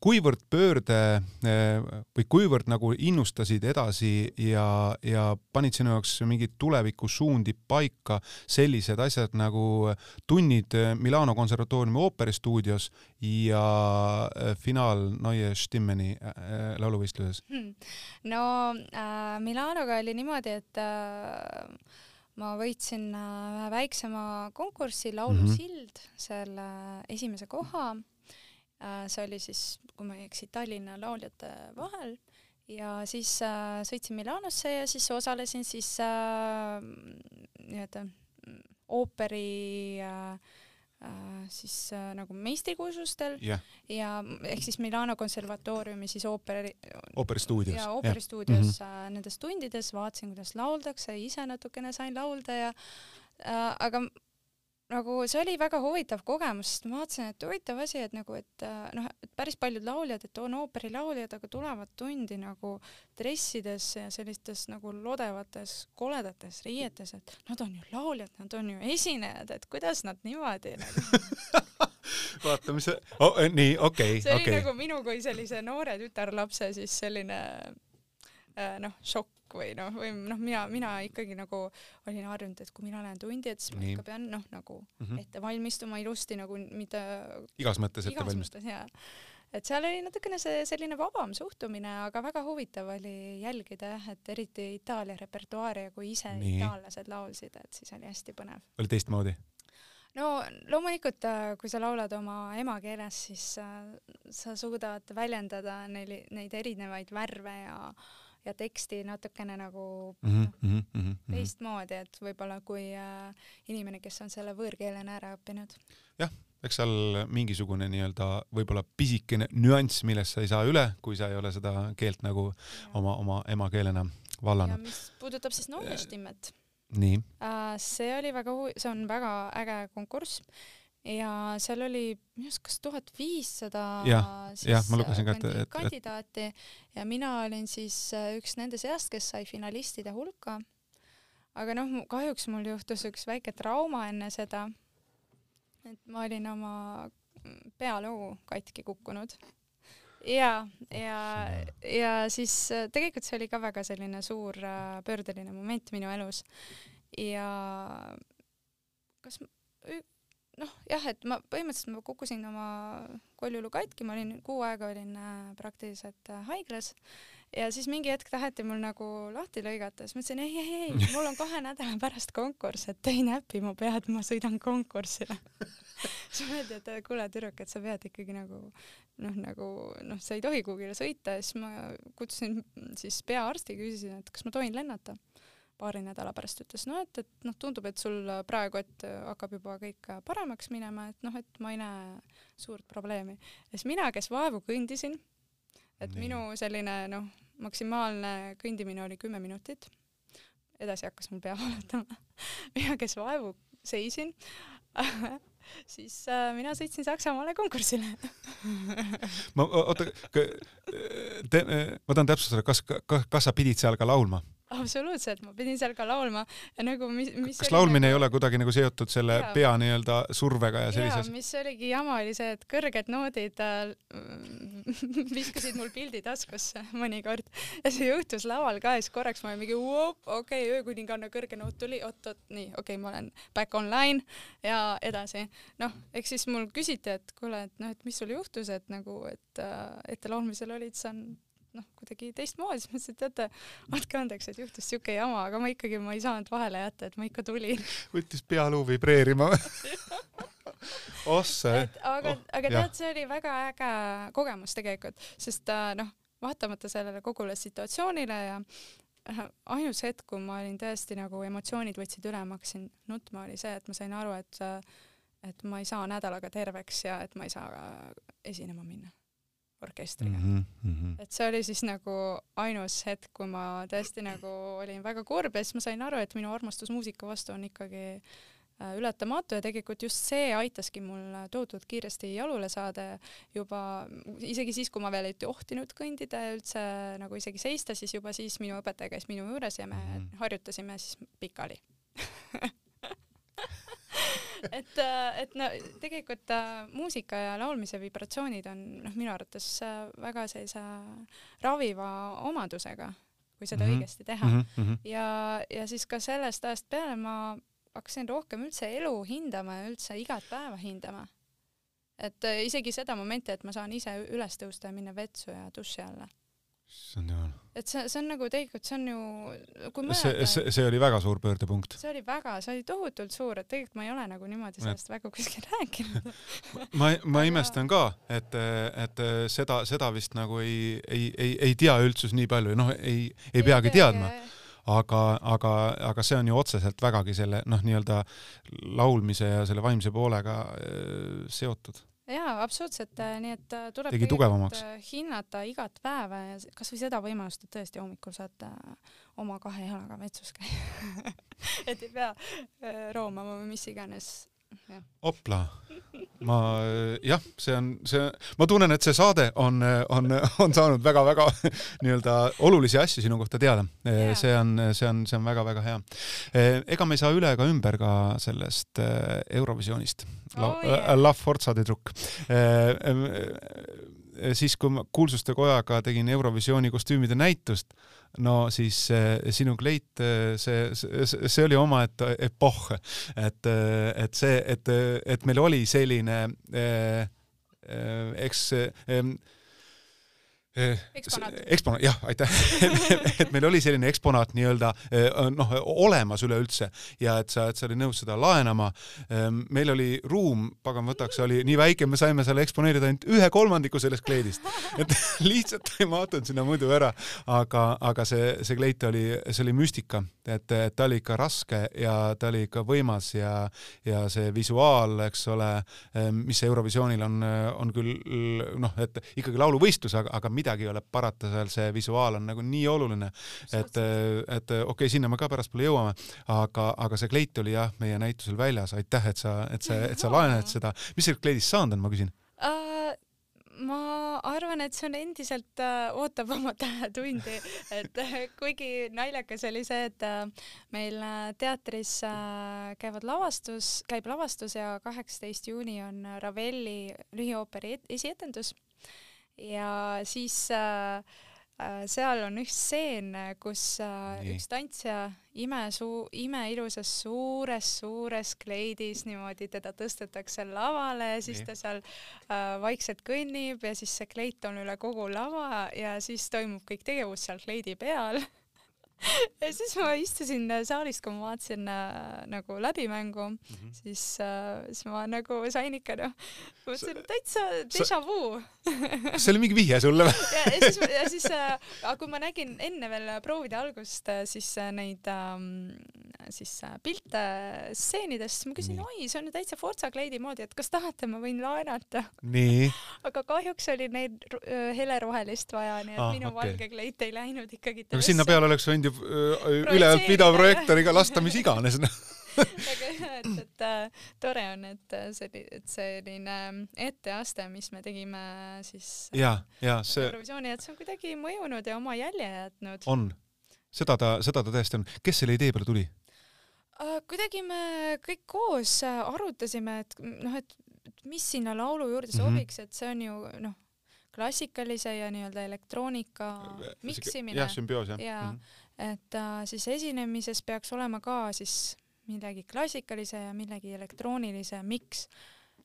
kuivõrd pöörde eh, või kuivõrd nagu innustasid edasi ja, ja panid sinu jaoks mingeid tulevikusuundi paika sellised asjad nagu tunnid Milano konservatooriumi ooperistuudios ja finaal Neue Stimmeni lauluvõistluses. Hmm. no äh, Milanoga oli niimoodi, et äh, ma võitsin äh, ühe väiksema konkursi Laulu Mhm. mm -hmm. selle esimese koha äh,. see oli siis, kui ma ei eksi, Tallinna lauljate vahel ja siis äh, sõitsin Milanosse ja siis osalesin siis äh, nii-öelda mm, ooperi äh, äh, siis äh, nagu meistrikursustel jah, ja ehk siis Milano konservatooriumi siis ooperi ooperistuudios. ja ooperistuudios mm -hmm. nendes tundides vaatasin, kuidas lauldakse, ise natukene sain laulda ja äh, aga nagu see oli väga huvitav kogemus, sest ma vaatasin, et huvitav asi, et nagu, et äh, noh, et päris paljud lauljad, et on ooperilauljad, aga tulevad tundi nagu dressides ja sellistes nagu lodevates koledates riietes, et nad on ju lauljad, nad on ju esinejad, et kuidas nad niimoodi nagu [laughs] vaata, mis see oh,, nii, okei, see oli okei. nagu minu kui sellise noore tütarlapse siis selline äh, noh, šokk või noh, või noh, mina, mina ikkagi nagu olin harjunud, et kui mina lähen tundi, et siis ma ikka pean noh, nagu Mhm. ette valmistuma ilusti nagu mitte igas mõttes ette jaa. et seal oli natukene see selline vabam suhtumine, aga väga huvitav oli jälgida jah, et eriti Itaalia repertuaari ja kui ise Nii. itaallased laulsid, et siis oli hästi põnev. oli teistmoodi? no loomulikult, kui sa laulad oma emakeeles, siis äh, sa suudad väljendada neil neid erinevaid värve ja ja teksti natukene nagu Mhm, noh, teistmoodi, et võib-olla kui äh, inimene, kes on selle võõrkeelena ära õppinud. eks seal mingisugune nii-öelda võib-olla pisikene nüanss, millest sa ei saa üle, kui sa ei ole seda keelt nagu oma, oma emakeelena ja vallanud. mis puudutab siis Noolestimmet, nii, see oli väga huvi-, see on väga äge konkurss ja seal oli minu arust kas tuhat viissada Jah, jah, ma lugesin ka, et- et- et- kandidaati ja mina olin siis äh, üks nende seast, kes sai finalistide hulka. aga noh, kahjuks mul juhtus üks väike trauma enne seda. et ma olin oma pealuu katki kukkunud ja, ja, ja siis äh, tegelikult see oli ka väga selline suur äh, pöördeline moment minu elus ja kas noh, jah, et ma põhimõtteliselt ma kukkusin oma koljulu katki, ma olin kuu aega olin äh, praktiliselt haiglas. Ja siis mingi hetk taheti mul nagu lahti lõigata, siis ma ütlesin ei, ei, ei, mul on kahe nädala pärast konkurss, et ei näpi mu pead, ma sõidan konkursile. [laughs] Siis öeldi, et kuule tüdruk, et sa pead ikkagi nagu noh, nagu noh, sa ei tohi kuhugile sõita. Ja siis ma kutsusin siis peaarsti, küsisin, et kas ma tohin lennata. Paari nädala pärast ütles, no et, et noh, tundub, et sul praegu, et hakkab juba kõik paremaks minema, et noh, et ma ei näe suurt probleemi. ja siis mina, kes vaevu kõndisin, et Nii. minu selline noh, maksimaalne kõndimine oli kümme minutit. edasi hakkas mul pea [laughs] valutama mina, kes vaevu seisin [laughs] siis äh, mina sõitsin Saksamaale konkursile [laughs] ma, oota, ma tahan täpsustada, kas, kas, kas sa pidid seal ka laulma? Absoluutselt, ma pidin seal ka laulma ja nagu mis, mis kas laulmine nagu... ei ole kuidagi nagu seotud selle ja. pea nii-öelda survega ja sellises mis oligi jama, oli see, et kõrged noodid äh, [laughs] viskasid mul pildi taskusse mõnikord ja see juhtus laval ka ja siis korraks ma olin mingi okei okay,, öökuninganna kõrge noot tuli, oot-oot, nii, okei okay,, ma olen back online ja edasi. noh, eks siis mul küsiti, et kuule, et noh, et mis sul juhtus, et nagu, et äh, ettelaulmisel olid sa noh, kuidagi teistmoodi, siis mõtlesin, et teate, andke andeks, et juhtus siuke jama, aga ma ikkagi, ma ei saanud vahele jätta, et ma ikka tulin. võttis pealuu vipreerima [laughs] ossa. aga oh,, aga tead, see oli väga äge kogemus tegelikult, sest äh, noh, vaatamata sellele kogule situatsioonile ja äh, ainus hetk, kui ma olin tõesti nagu emotsioonid võtsid üle, ma hakkasin nutma, oli see, et ma sain aru, et et ma ei saa nädalaga terveks ja et ma ei saa esinema minna orkestriga mm. -hmm. et see oli siis nagu ainus hetk, kui ma tõesti nagu olin väga kurb ja siis ma sain aru, et minu armastus muusika vastu on ikkagi äh, ületamatu ja tegelikult just see aitaski mul tohutult kiiresti jalule saada juba isegi siis, kui ma veel ei tohtinud kõndida ja üldse nagu isegi seista, siis juba siis minu õpetaja käis minu juures ja me mm -hmm. harjutasime siis pikali [laughs] et, äh, et no tegelikult äh, muusika ja laulmise vibratsioonid on noh, minu arvates äh, väga sellise raviva omadusega, kui seda mm -hmm. õigesti teha mm. -hmm. ja, ja siis ka sellest ajast peale ma hakkasin rohkem üldse elu hindama ja üldse igat päeva hindama. et isegi seda momenti, et ma saan ise üles tõusta ja minna vetsu ja duši alla issand jumal. et see, see on nagu tegelikult, see on ju, kui mõelda. see, see, see oli väga suur pöördepunkt. see oli väga, see oli tohutult suur, et tegelikult ma ei ole nagu niimoodi sellest et... väga kuskil [laughs] rääkinud ma, ma imestan ka, et, et seda, seda vist nagu ei, ei, ei, ei tea üldsus nii palju, noh, ei, ei peagi teadma aga, aga, aga see on ju otseselt vägagi selle noh, nii-öelda laulmise ja selle vaimse poolega äh, seotud jaa, absoluutselt, äh, nii et äh, tuleb tegi tugevamaks. Äh, hinnata igat päeva ja kasvõi seda võimalust, et tõesti hommikul saate oma kahe jalaga vetsus käia [laughs] et ei pea roomama või mis iganes opla, ma jah, see on see, ma tunnen, et see saade on, on, on saanud väga-väga nii-öelda olulisi asju sinu kohta teada see on, see on, see on väga-väga hea. ega me ei saa üle ega ümber ka sellest Eurovisioonist oh,. Yeah. La Forza de Truc siis, kui ma Kuulsuste Kojaga tegin Eurovisiooni kostüümide näitust, no siis sinu kleit, see, see, see oli omaette epohh, et, et see, et, et meil oli selline eks eksponaat, eksponaat, jah, aitäh. [laughs] Et meil oli selline eksponaat nii-öelda noh, olemas üleüldse ja et sa, et sa olid nõus seda laenama. meil oli ruum, pagan võtaks, oli nii väike, me saime seal eksponeerida ainult ühe kolmandiku sellest kleidist, [laughs] et lihtsalt ei mahtunud sinna muidu ära, aga, aga see, see kleit oli, see oli müstika, et, et ta oli ikka raske ja ta oli ikka võimas ja, ja see visuaal, eks ole, mis Eurovisioonil on, on küll noh, et ikkagi lauluvõistlus, aga, aga mida midagi ei ole parata, seal see visuaal on nagu nii oluline, et, et okei okay,, sinna me ka pärastpoole jõuame, aga, aga see kleit oli jah, meie näitusel väljas, aitäh, et sa, et sa, et sa laenad [laughs] seda. mis sellest kleidist saanud on, ma küsin uh,? ma arvan, et see on endiselt äh,, ootab oma tähetundi, et äh, [laughs] kuigi naljakas oli see, et äh, meil äh, teatris äh, käivad lavastus, käib lavastus ja kaheksateist juuni on Ravelli lühiooperi esietendus ja siis äh, Äh, seal on üks stseen, kus äh, Nii. üks tantsija imesuu-, imeilusas suures, suures kleidis niimoodi teda tõstetakse lavale ja siis Nii. ta seal äh, vaikselt kõnnib ja siis see kleit on üle kogu lava ja siis toimub kõik tegevus seal kleidi peal [laughs] [laughs] ja siis ma istusin saalis, kui ma vaatasin äh, nagu läbimängu mm, -hmm. siis äh,, siis ma nagu sain ikka noh, mõtlesin täitsa déjà vu. see oli mingi vihje sulle või? ja, ja siis, ja siis äh,, aga kui ma nägin enne veel proovide algust äh, siis äh, neid ähm, siis äh, pilte stseenidest, siis ma küsin, oi, see on ju täitsa Forza kleidi moodi, et kas tahate, ma võin laenata. [laughs] aga kahjuks oli neid äh, helerohelist vaja, nii et ah, minu okay. valge kleit ei läinud ikkagi. sinna peale oleks võinud ju ju ülejäänud videoprojektoriga lasta mis iganes noh. [laughs] väga hea, et, et äh, tore on, et äh, see, et selline etteaste, mis me tegime siis ja, ja see Eurovisiooni, et see on kuidagi mõjunud ja oma jälje jätnud. on, seda ta, seda ta tõesti on. kes selle idee peale tuli uh,? kuidagi me kõik koos arutasime, et noh, et mis sinna laulu juurde mhm. sobiks mm, -hmm. et see on ju noh klassikalise ja nii-öelda elektroonika miksimine. jah, sümbioos jah. ja mm, -hmm. Et äh, siis esinemises peaks olema ka siis midagi klassikalise ja millegi elektroonilise miks.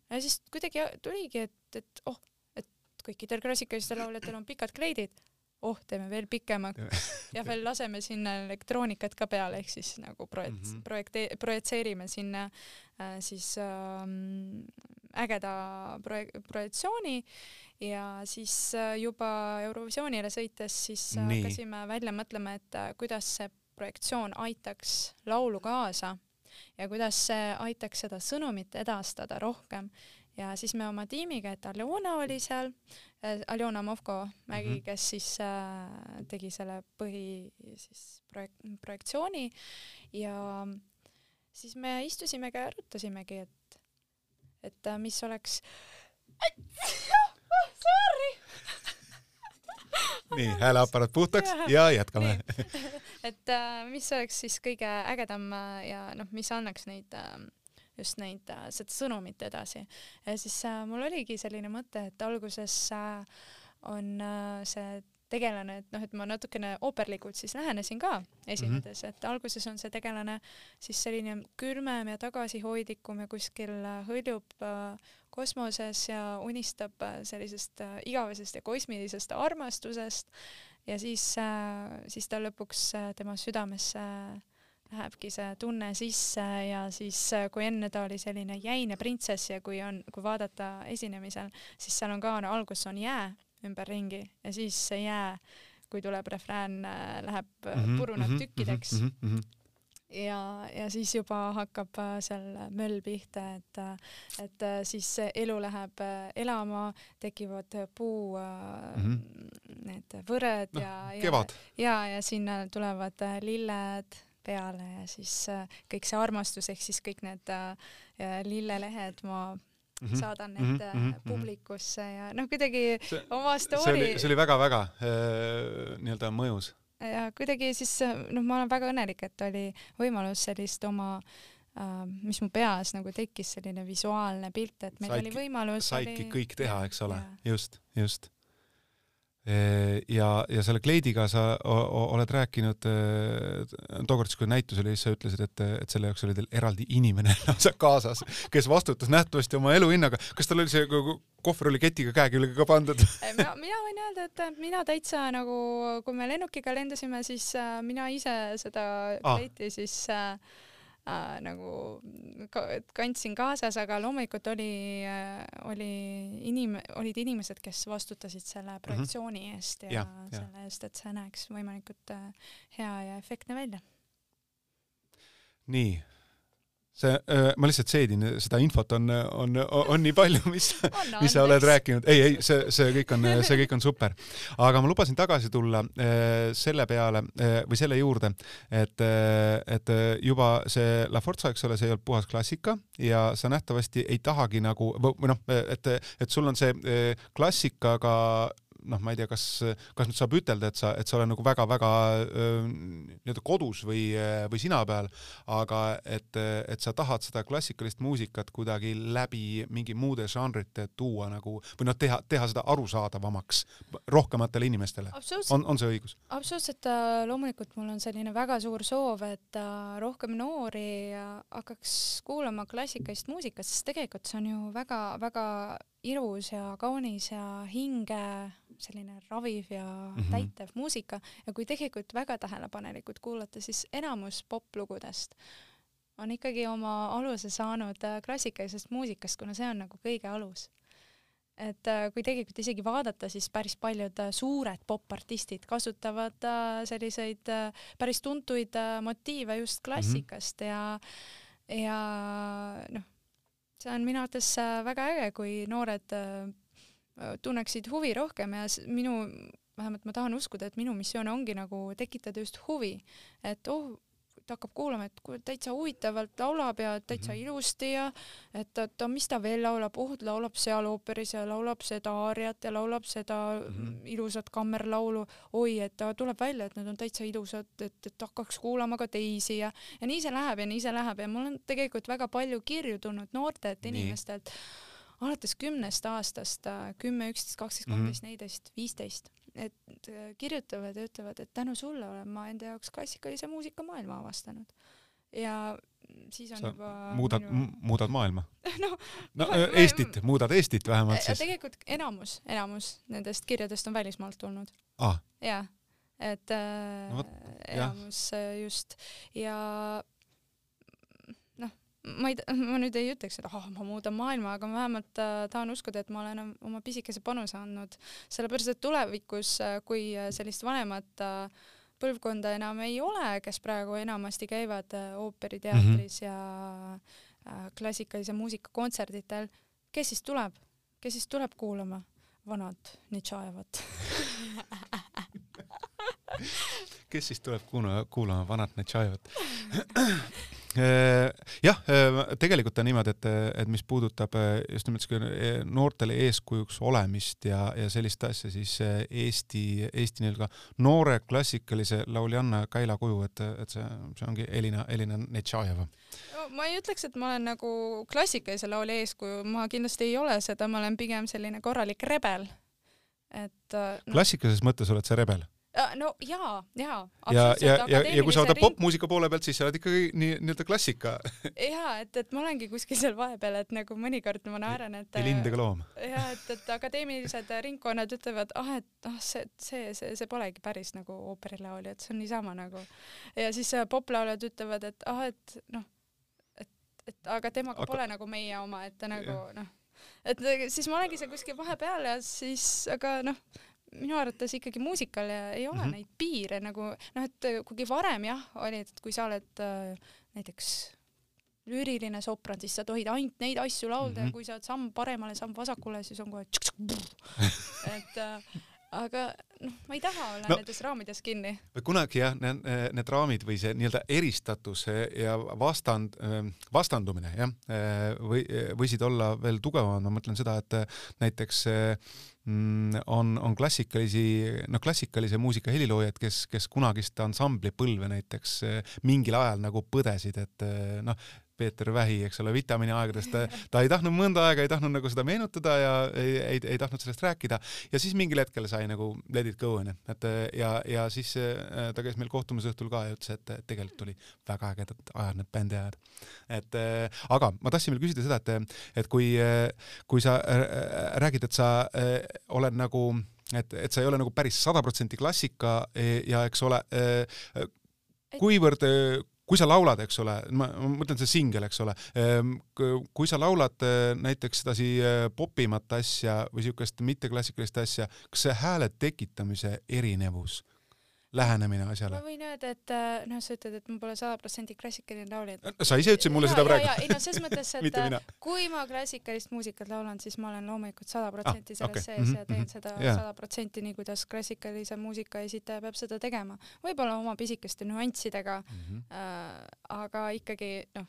ja siis kuidagi tuligi, et, et oh, et kõikidel klassikalistel lauljatel on pikad kleidid oh, teeme veel pikemaks ja veel laseme sinna elektroonikat ka peale, ehk siis nagu projekt- mm, -hmm. projekte-, projitseerime sinna äh, siis ähm, ägeda projek-, projektsiooni ja siis äh, juba Eurovisioonile sõites siis äh, Nii. hakkasime välja mõtlema, et äh, kuidas see projektsioon aitaks laulu kaasa ja kuidas see aitaks seda sõnumit edastada rohkem ja siis me oma tiimiga, et Aljona oli seal Aljona Movko-Mägi mm, -hmm. kes siis äh, tegi selle põhi siis projek-, projektsiooni ja siis me istusimegi ja arutasimegi, et, et mis oleks sorry nii, hääleaparaat puhtaks ja, ja jätkame. [laughs] et äh, mis oleks siis kõige ägedam äh, ja noh, mis annaks neid äh, just neid, äh, seda sõnumit edasi. ja siis äh, mul oligi selline mõte, et alguses äh, on äh, see tegelane, et noh, et ma natukene ooperlikult siis lähenesin ka esinedes mm, -hmm. et alguses on see tegelane siis selline külmem ja tagasihoidlikum ja kuskil äh, hõljub äh, kosmoses ja unistab äh, sellisest äh, igavesest ja kosmilisest armastusest ja siis äh,, siis ta lõpuks tema südamesse äh, lähebki see tunne sisse ja siis, kui enne ta oli selline jäine printsess ja kui on, kui vaadata esinemisel, siis seal on ka no,, alguses on jää ümberringi ja siis see jää, kui tuleb refrään, äh, läheb mm, -hmm, puruneb mm -hmm, tükkideks mm. -hmm ja, ja siis juba hakkab seal möll pihta, et, et siis elu läheb elama, tekivad puu mm -hmm. need võred no, ja, ja, ja, ja sinna tulevad lilled peale ja siis äh, kõik see armastus ehk siis kõik need äh, lillelehed ma Mm -hmm. saadan need mm -hmm. publikusse ja noh, kuidagi oma story. see oli, see oli väga-väga äh, nii-öelda mõjus. Ja kuidagi siis noh, ma olen väga õnnelik, et oli võimalus sellist oma äh, mis mu peas nagu tekkis selline visuaalne pilt, et meil saidki, oli võimalus. saidki oli... kõik teha, eks ole, just, just ja, ja selle kleidiga sa oled rääkinud tookord, kui näitus oli, siis sa ütlesid, et, et selle jaoks oli teil eraldi inimene [laughs] lausa kaasas, kes vastutas nähtavasti oma eluhinnaga. kas tal oli see kohver oli ketiga käe külge ka pandud [laughs] mina, mina võin öelda, et mina täitsa nagu, kui me lennukiga lendasime, siis äh, mina ise seda kleiti ah. siis äh, äh, nagu kandsin kaasas, aga loomulikult oli äh,, oli inim-, olid inimesed, kes vastutasid selle mhm. projektsiooni eest ja, ja selle ja. eest, et see näeks võimalikult äh, hea ja efektne välja. nii, see, ma lihtsalt seedin, seda infot on, on, on nii palju, mis, [laughs] mis sa oled rääkinud. ei, ei, see, see kõik on, see kõik on super. aga ma lubasin tagasi tulla selle peale või selle juurde, et, et juba see La Forza, eks ole, see ei olnud puhas klassika ja sa nähtavasti ei tahagi nagu või noh, et, et sul on see klassikaga noh, ma ei tea, kas, kas nüüd saab ütelda, et sa, et sa oled nagu väga-väga nii-öelda kodus või, või sina peal, aga et, et sa tahad seda klassikalist muusikat kuidagi läbi mingi muude žanrite tuua nagu või noh, teha, teha seda arusaadavamaks rohkematele inimestele. on, on see õigus? absoluutselt, äh, loomulikult mul on selline väga suur soov, et äh, rohkem noori hakkaks kuulama klassikalist muusikat, sest tegelikult see on ju väga-väga ilus ja kaunis ja hinge selline raviv ja mm -hmm. täitev muusika ja kui tegelikult väga tähelepanelikult kuulata, siis enamus poplugudest on ikkagi oma aluse saanud äh, klassikalisest muusikast, kuna see on nagu kõige alus. et äh, kui tegelikult isegi vaadata, siis päris paljud äh, suured popartistid kasutavad selliseid päris tuntuid motiive just mhm. klassikast mm -hmm. ja, ja noh, see on minu arvates väga äge, kui noored Äh, tunneksid huvi rohkem ja minu, vähemalt ma tahan uskuda, et minu missioon ongi nagu tekitada just huvi, et oh, ta hakkab kuulama, et täitsa huvitavalt laulab ja täitsa mm -hmm. ilusti ja et, et mis ta veel laulab, oh laulab seal ooperis ja laulab seda aariat ja laulab seda mm -hmm. ilusat kammerlaulu, oi, et ta tuleb välja, et need on täitsa ilusad, et, et hakkaks kuulama ka teisi ja, ja nii see läheb ja nii see läheb ja mul on tegelikult väga palju kirju tulnud noortelt inimestelt alates kümnest aastast, äh, kümme, üksteist, kaksteist, mhm. kolmteist, neliteist, viisteist, et äh, kirjutavad ja ütlevad, et tänu sulle olen ma enda jaoks klassikalise muusika maailma avastanud. ja siis on Sa juba muudad minu..., muudad maailma [laughs] no, no ma, Eestit, muudad Eestit vähemalt siis? tegelikult enamus, enamus nendest kirjadest on välismaalt tulnud ah.. jaa, et äh, no, võt, enamus jah. just ja ma ei, [laughs] ma nüüd ei ütleks, et oh, ma muudan maailma, aga ma vähemalt äh, tahan uskuda, et ma olen oma pisikese panuse andnud, sellepärast et tulevikus, äh, kui äh, sellist vanemat põlvkonda enam ei ole, kes praegu enamasti käivad ooperiteatris mm -hmm. ja klassikalise muusika kontserditel, kes siis tuleb, kes siis tuleb kuulama vanad Nitšajevat [laughs] kes siis tuleb kuulama, kuulama vanat Netšajevat? [laughs] Äh, jah, äh, tegelikult on niimoodi, et, et mis puudutab äh, just nimelt noortele eeskujuks olemist ja, ja sellist asja, siis Eesti, Eesti nii-öelda noore klassikalise lauljanna Kaila kuju, et, et see, see ongi Elina, Elina Netšajeva no, ma ei ütleks, et ma olen nagu klassikalise laulja eeskuju, ma kindlasti ei ole seda, ma olen pigem selline korralik rebel. et no. klassikalises mõttes oled sa rebel? No jaa, jaa. ja, ja, ja, ja kui sa ring... popmuusika poole pealt, siis sa oled ikkagi nii nii-öelda klassika. [laughs] jaa, et, et ma olengi kuskil seal vahepeal, et nagu mõnikord ma naeran, et. lindega loom. jaa, et, et akadeemilised ringkonnad ütlevad, ah, et ah, see, see, see, see polegi päris nagu ooperilaulja, et see on niisama nagu. ja siis populauljad ütlevad, et ah, et noh, et, et aga temaga aga... pole nagu meie oma, et ta nagu noh, et siis ma olengi seal kuskil vahepeal ja siis, aga noh minu arvates ikkagi muusikal ei ole mm -hmm. neid piire nagu noh, et kuigi varem jah, oli, et kui sa oled äh, näiteks lüüriline sopran, siis sa tohid ainult neid asju laulda mm -hmm. ja kui sa oled samm paremale, samm vasakule, siis on kohe [laughs] et äh, aga noh, ma ei taha olla no, nendes raamides kinni. kunagi jah, need, raamid või see nii-öelda eristatus ja vastand, vastandumine jah, või võisid olla veel tugevamad, ma mõtlen seda, et näiteks mm, on, on klassikalisi, noh, klassikalise muusika heliloojaid, kes, kes kunagist ansambli põlve näiteks mingil ajal nagu põdesid, et noh, Peeter Vähi, eks ole, vitamiini aegadest, ta, ta ei tahtnud mõnda aega, ei tahtnud nagu seda meenutada ja ei, ei, ei tahtnud sellest rääkida. Ja siis mingil hetkel sai nagu let it go onju, et ja, ja siis äh, ta käis meil kohtumisõhtul ka ja ütles, et tegelikult tuli väga ägedad ajad need bändi ajad. et äh, aga ma tahtsin veel küsida seda, et, et kui, kui sa räägid, et sa oled nagu et, et sa ei ole nagu päris sada protsenti klassika ja eks ole, kuivõrd, kui sa laulad, eks ole, ma, mõtlen see singel, eks ole, ehm, kui sa laulad eh, näiteks sedasi eh, popimat asja või siukest mitteklassikalist asja, kas see hääle tekitamise erinevus lähenemine asjale ma võin öelda, et äh, noh, sa ütled, et ma pole sada protsenti klassikaline laulja. sa ise ütlesid mulle ja, seda praegu. ei no selles mõttes, [laughs] et äh, kui ma klassikalist muusikat laulan, siis ma olen loomulikult sada protsenti selles okay. sees mm -hmm. ja teen mhm. seda sada protsenti nii, kuidas klassikalise muusika esitaja peab seda tegema. võib-olla oma pisikeste nüanssidega mm, -hmm. äh, aga ikkagi noh,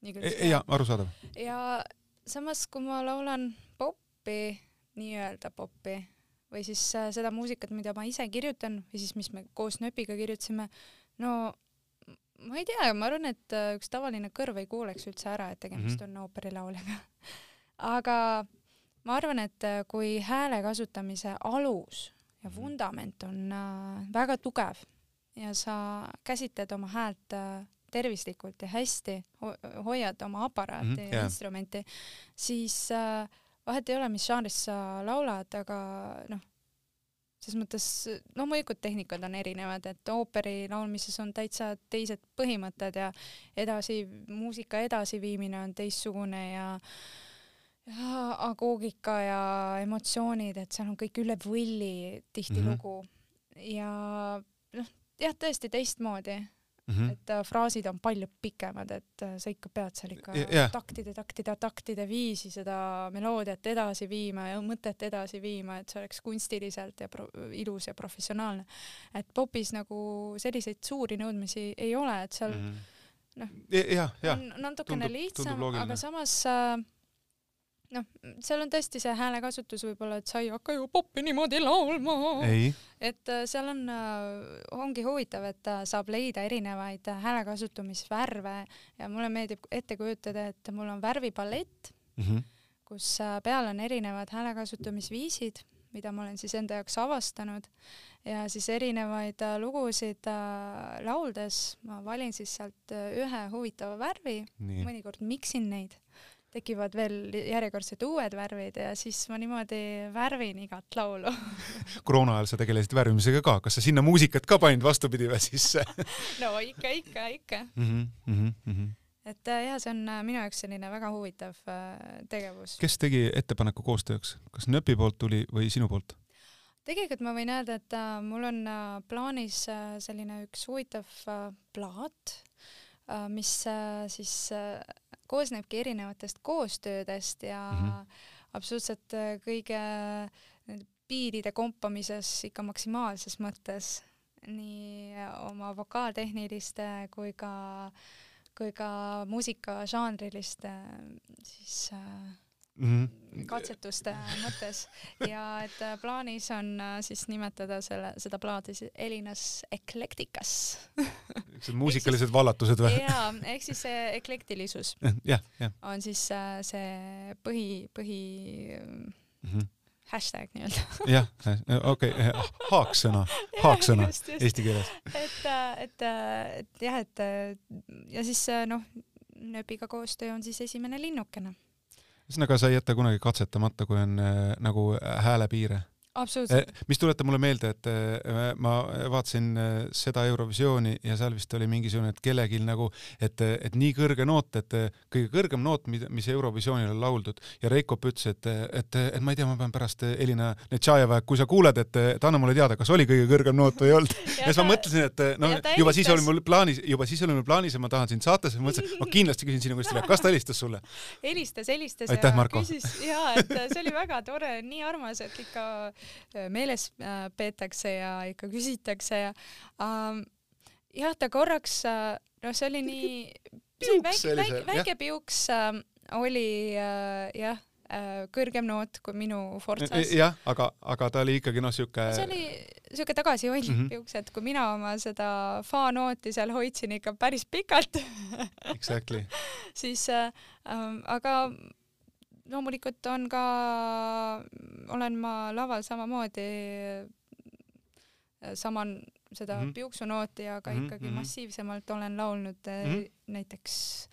nii kuidas e. jaa, arusaadav. ja samas, kui ma laulan poppi, nii-öelda poppi või siis äh, seda muusikat, mida ma ise kirjutan või siis mis me koos Nööpiga kirjutasime, no ma ei tea, ma arvan, et äh, üks tavaline kõrv ei kuuleks üldse ära, et tegemist mm -hmm. on ooperilauljaga [laughs] aga ma arvan, et äh, kui hääle kasutamise alus ja mhm. vundament on väga tugev ja sa käsitled oma häält tervislikult ja hästi ho, hoiad oma aparaati mm -hmm, ja yeah. instrumenti, siis äh, vahet ei ole, mis žanris sa laulad, aga noh, selles mõttes loomulikult no, tehnikad on erinevad, et ooperi laulmises on täitsa teised põhimõtted ja edasi, muusika edasiviimine on teistsugune ja ja agoogika ja emotsioonid, et seal on kõik üle võlli tihtilugu mm -hmm. ja noh, jah, tõesti teistmoodi Mm -hmm. et äh, fraasid on palju pikemad, et äh, sa ikka pead seal ikka yeah. taktide, taktide, taktide viisi seda meloodiat edasi viima ja mõtet edasi viima, et see oleks kunstiliselt ja ilus ja professionaalne. et popis nagu selliseid suuri nõudmisi ei ole, et seal mm -hmm. noh on natukene tundub, lihtsam, aga samas äh, noh, seal on tõesti see häälekasutus võib-olla, et sa ei hakka ju poppi niimoodi laulma. et äh, seal on, äh, ongi huvitav, et äh, saab leida erinevaid häälekasutamisvärve ja mulle meeldib ette kujutada, et mul on värvipalett mm, -hmm. kus peal on erinevad häälekasutamisviisid, mida ma olen siis enda jaoks avastanud ja siis erinevaid lugusid lauldes ma valin siis sealt ühe huvitava värvi, mõnikord miksin neid tekivad veel järjekordsed uued värvid ja siis ma niimoodi värvin igat laulu [laughs] koroona ajal sa tegelesid värvimisega ka, kas sa sinna muusikat ka panid vastupidi või sisse [laughs] no ikka, ikka, ikka mm. -hmm, mm -hmm. et äh, jah, see on äh, minu jaoks selline väga huvitav äh, tegevus. kes tegi ettepaneku koostööks, kas Nööpi poolt tuli või sinu poolt? tegelikult ma võin öelda, et mul on plaanis selline üks huvitav plaat mis siis koosnebki erinevatest koostöödest ja mm -hmm. absoluutselt äh, kõige nende piiride kompamises ikka maksimaalses mõttes, nii oma vokaaltehniliste kui ka, kui ka muusikažanriliste siis äh, mm -hmm. katsetuste mõttes ja et äh, plaanis on äh, siis nimetada selle, seda plaadi siis Elinas Eclecticas muusikalised vallatused või? jaa, ehk siis see eklektilisus ja, ja. on siis äh, see põhi, põhi mm -hmm hashtag nii-öelda. jah, okei okay,, haaksõna, haaksõna eesti keeles. et, et, et jah, et ja siis noh, nööbiga koostöö on siis esimene linnukene ühesõnaga, sa ei jäta kunagi katsetamata, kui on äh, nagu äh, häälepiire mis tuletab mulle meelde, et eh, ma vaatasin eh, seda Eurovisiooni ja seal vist oli mingisugune, et kellelgi nagu, et, et nii kõrge noot, et kõige kõrgem noot, mis Eurovisioonil on lauldud ja Reikop ütles, et, et, et ma ei tea, ma pean pärast Elina Netšajeva, kui sa kuuled, et, et anna mulle teada, kas oli kõige kõrgem noot või ei olnud. [laughs] ja siis ma mõtlesin, et noh, juba siis oli mul plaanis, juba siis oli mul plaanis ja ma tahan sind saatesse, mõtlesin, ma kindlasti küsin sinu käest üle, kas ta helistas sulle? [laughs] helistas, helistas Aitäh, ja Marko. ja et see oli väga tore, nii armas, et ikka meeles äh, peetakse ja ikka küsitakse ja ähm, jah, ta korraks, äh, noh, see oli nii, väike, väike, väike piuks äh, oli äh, jah äh, kõrgem noot kui minu Forzas. jah, aga, aga ta oli ikkagi noh, siuke. see oli siuke tagasihoidlik mm -hmm. piuks, et kui mina oma seda fa-nooti seal hoidsin ikka päris pikalt Exactly [laughs] siis äh, äh, aga loomulikult on ka, olen ma laval samamoodi sama seda mm -hmm. piuksunooti, aga mm -hmm. ikkagi mhm. massiivsemalt olen laulnud mm -hmm. näiteks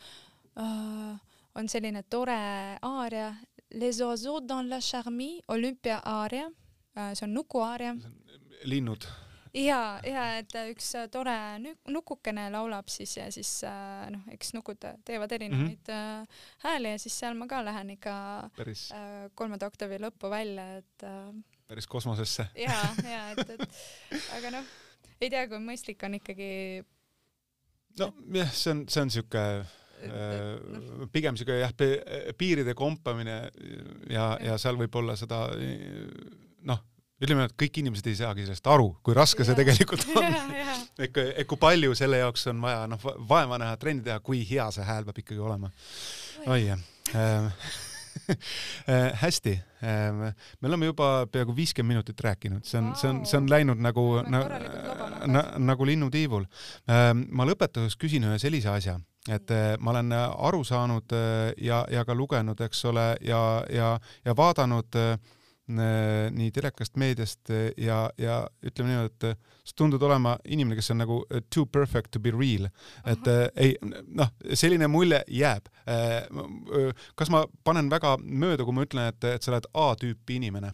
äh, on selline tore aaria Les oiseaux dans la charmie, olümpia aaria äh,, see on nukuaaria. linnud ja, ja et üks tore nukukene laulab siis ja siis äh, noh, eks nukud teevad erinevaid mm -hmm. hääli ja siis seal ma ka lähen ikka päris äh, kolmanda oktaavi lõppu välja, et päris kosmosesse. ja, [laughs] ja et, et aga noh, ei tea, kui mõistlik on ikkagi. nojah, see on, see on siuke äh, pigem siuke jah, piiride kompamine ja, ja seal võib olla seda noh, ütleme, et kõik inimesed ei saagi sellest aru, kui raske see tegelikult [laughs] on. et, et kui palju selle jaoks on vaja noh, vaeva näha, trenni teha, kui hea see hääl peab ikkagi olema. oi jah äh, [laughs] hästi, me oleme juba peaaegu viiskümmend minutit rääkinud, see on wow., see on, see on läinud nagu na, na, nagu linnutiivul. ma lõpetuseks küsin ühe sellise asja, et ma olen aru saanud ja, ja ka lugenud, eks ole, ja, ja, ja vaadanud Äh, nii telekast, meediast äh, ja, ja ütleme niimoodi, et äh, sa tundud olema inimene, kes on nagu too perfect to be real, et -huh. ei noh, selline mulje jääb. kas ma panen väga mööda, kui ma ütlen, et, et sa oled A-tüüpi inimene?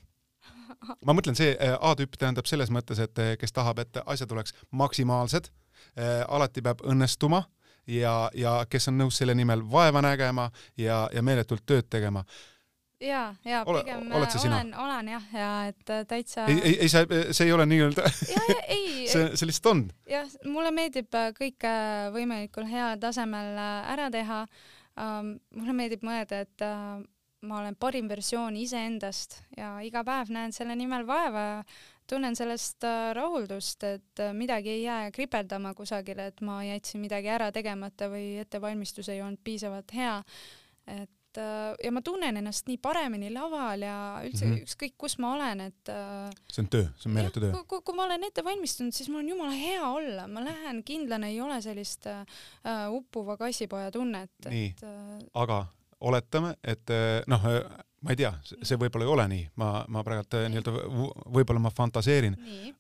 ma mõtlen, see A-tüüp tähendab selles mõttes, et kes tahab, et asjad oleks maksimaalsed, alati peab õnnestuma ja, ja kes on nõus selle nimel vaeva nägema ja, ja meeletult tööd tegema ja, ja Ole, pigem oled äh, olen, olen jah, ja et äh, täitsa. ei, ei, ei, sa, see ei ole nii-öelda. [laughs] see, see lihtsalt on. jah, mulle meeldib äh, kõike võimalikul heal tasemel ära teha. Um, mulle meeldib mõelda, et uh, ma olen parim versioon iseendast ja iga päev näen selle nimel vaeva ja tunnen sellest rahuldust, et midagi ei jää kripeldama kusagile, et ma jätsin midagi ära tegemata või ettevalmistus ei olnud piisavalt hea. et et äh, ja ma tunnen ennast nii paremini laval ja üldse mm -hmm. ükskõik kus ma olen, et äh, see on töö, see on meeletu töö. kui, kui ma olen ette valmistunud, siis mul on jumala hea olla, ma lähen kindlane, ei ole sellist äh, uppuva kassipoja tunnet. nii äh,, aga oletame, et noh, ma ei tea, see võib-olla ei ole nii, ma, ma praegult äh, nii-öelda võib-olla ma fantaseerin.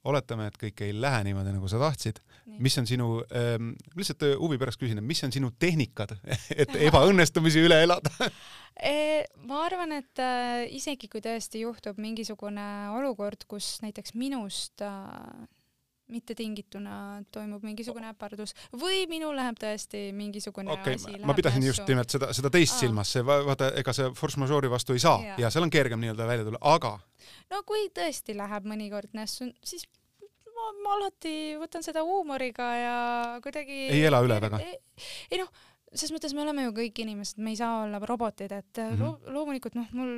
oletame, et kõik ei lähe niimoodi, nagu sa tahtsid. mis on sinu ähm,, lihtsalt äh, huvi pärast küsin, et mis on sinu tehnikad, [laughs] et ebaõnnestumisi üle elada? [laughs] E, ma arvan, et äh, isegi kui tõesti juhtub mingisugune olukord, kus näiteks minust äh, mittetingituna toimub mingisugune äpardus või minul läheb tõesti mingisugune okay, asi ma pidasin nässu. just nimelt seda, seda teist Aa. silmas, see vaata, ega see force majeure'i vastu ei saa ja, ja seal on kergem nii-öelda välja tulla, aga no kui tõesti läheb mõnikord nässu, siis ma, ma alati võtan seda huumoriga ja kuidagi ei ela üle väga? ei, ei noh, ses mõttes me oleme ju kõik inimesed, me ei saa olla robotid, et mm -hmm. lo loomulikult noh, mul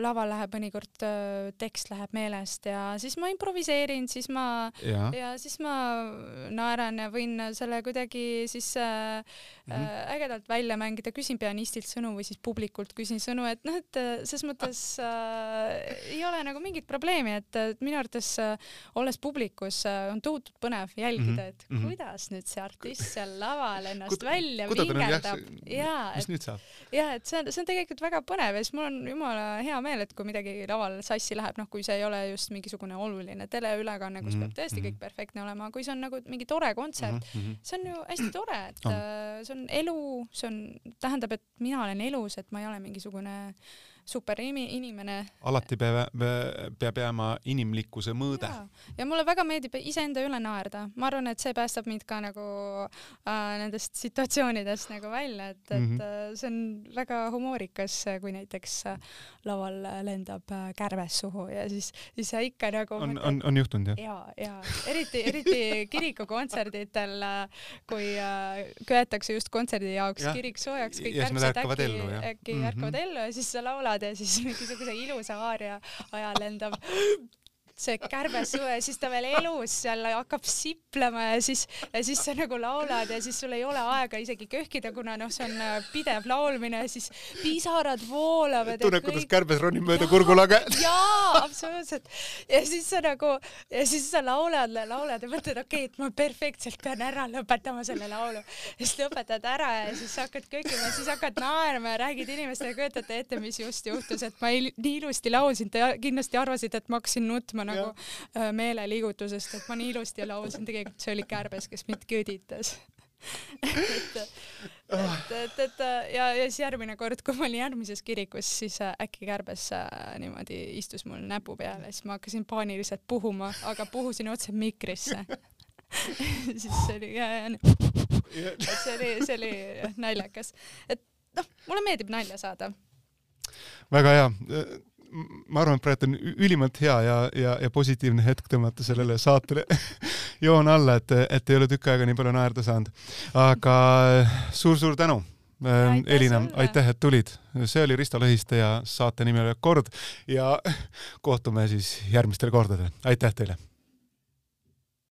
laval läheb mõnikord äh, tekst läheb meelest ja siis ma improviseerin, siis ma ja, ja siis ma naeran ja võin selle kuidagi siis äh, mm -hmm. ägedalt välja mängida, küsin pianistilt sõnu või siis publikult küsin sõnu, et noh, et ses mõttes äh, ei ole nagu mingit probleemi, et, et minu arvates äh, olles publikus äh, on tohutult põnev jälgida, mhm, et mm -hmm. kuidas nüüd see artist seal laval ennast Kud, välja vingerdab. ja, saab? ja et see on, see on tegelikult väga põnev ja siis mul on jumala hea meel, et kui midagi laval sassi läheb, noh, kui see ei ole just mingisugune oluline teleülekanne, kus mm -hmm. peab tõesti kõik mhm. perfektne olema, kui see on nagu mingi tore kontsert mm, -hmm. see on ju hästi tore, et on. see on elu, see on, tähendab, et mina olen elus, et ma ei ole mingisugune äh, super inimene. alati peab, peab jääma inimlikkuse mõõde. ja mulle väga meeldib iseenda üle naerda, ma arvan, et see päästab mind ka nagu äh, nendest situatsioonidest nagu välja, et, et mm -hmm. see on väga humoorikas, kui näiteks äh, laval lendab äh, kärbes suhu ja siis, siis sa ikka nagu on, on, on juhtunud jah? ja, ja eriti, eriti kirikukontserditel, kui äh, köetakse just kontserdi jaoks ja. kirik soojaks, kõik kärbsed äkki, äkki mm -hmm. ärkavad ellu ja siis sa laulad elad ja siis [laughs] mingisuguse ilusa aaria ajal lendab see kärbes siis ta veel elus seal hakkab siplema ja siis, ja siis sa nagu laulad ja siis sul ei ole aega isegi köhkida, kuna noh, see on äh, pidev laulmine siis pisarad voolavad. tunned, kuidas kärbes ronib mööda kurgulage. [laughs] jaa, absoluutselt. ja siis sa nagu, ja siis sa laulad, laulad ja mõtled, okei okay,, et ma perfektselt pean ära lõpetama selle laulu. ja siis lõpetad ära ja siis hakkad kökima, siis hakkad naerma ja räägid inimestele, kujutate ette, mis just juhtus, et ma nii ilusti laulsin, te kindlasti arvasite, et ma hakkasin nutma nagu ja. Äh, meeleliigutusest, et ma nii ilusti laulsin, tegelikult see oli kärbes, kes mind köditas. [laughs] Et, et, et, et ja, ja siis järgmine kord, kui ma olin järgmises kirikus, siis äh, äkki kärbes äh, niimoodi istus mul näpu peal ja siis ma hakkasin paaniliselt puhuma, aga puhusin otse mikrisse. [laughs] Siis see oli ja, ja et see oli, see oli naljakas, et noh, mulle meeldib nalja saada. väga hea ma arvan, et praegu on ülimalt hea ja, ja, ja positiivne hetk tõmmata sellele saatele [laughs] joon alla, et, et ei ole tükk aega nii palju naerda saanud. aga suur-suur tänu äh, Elina, aitäh, et tulid. see oli Risto Lõhiste ja saate nimi oli Kord ja kohtume siis järgmistel kordadel. aitäh teile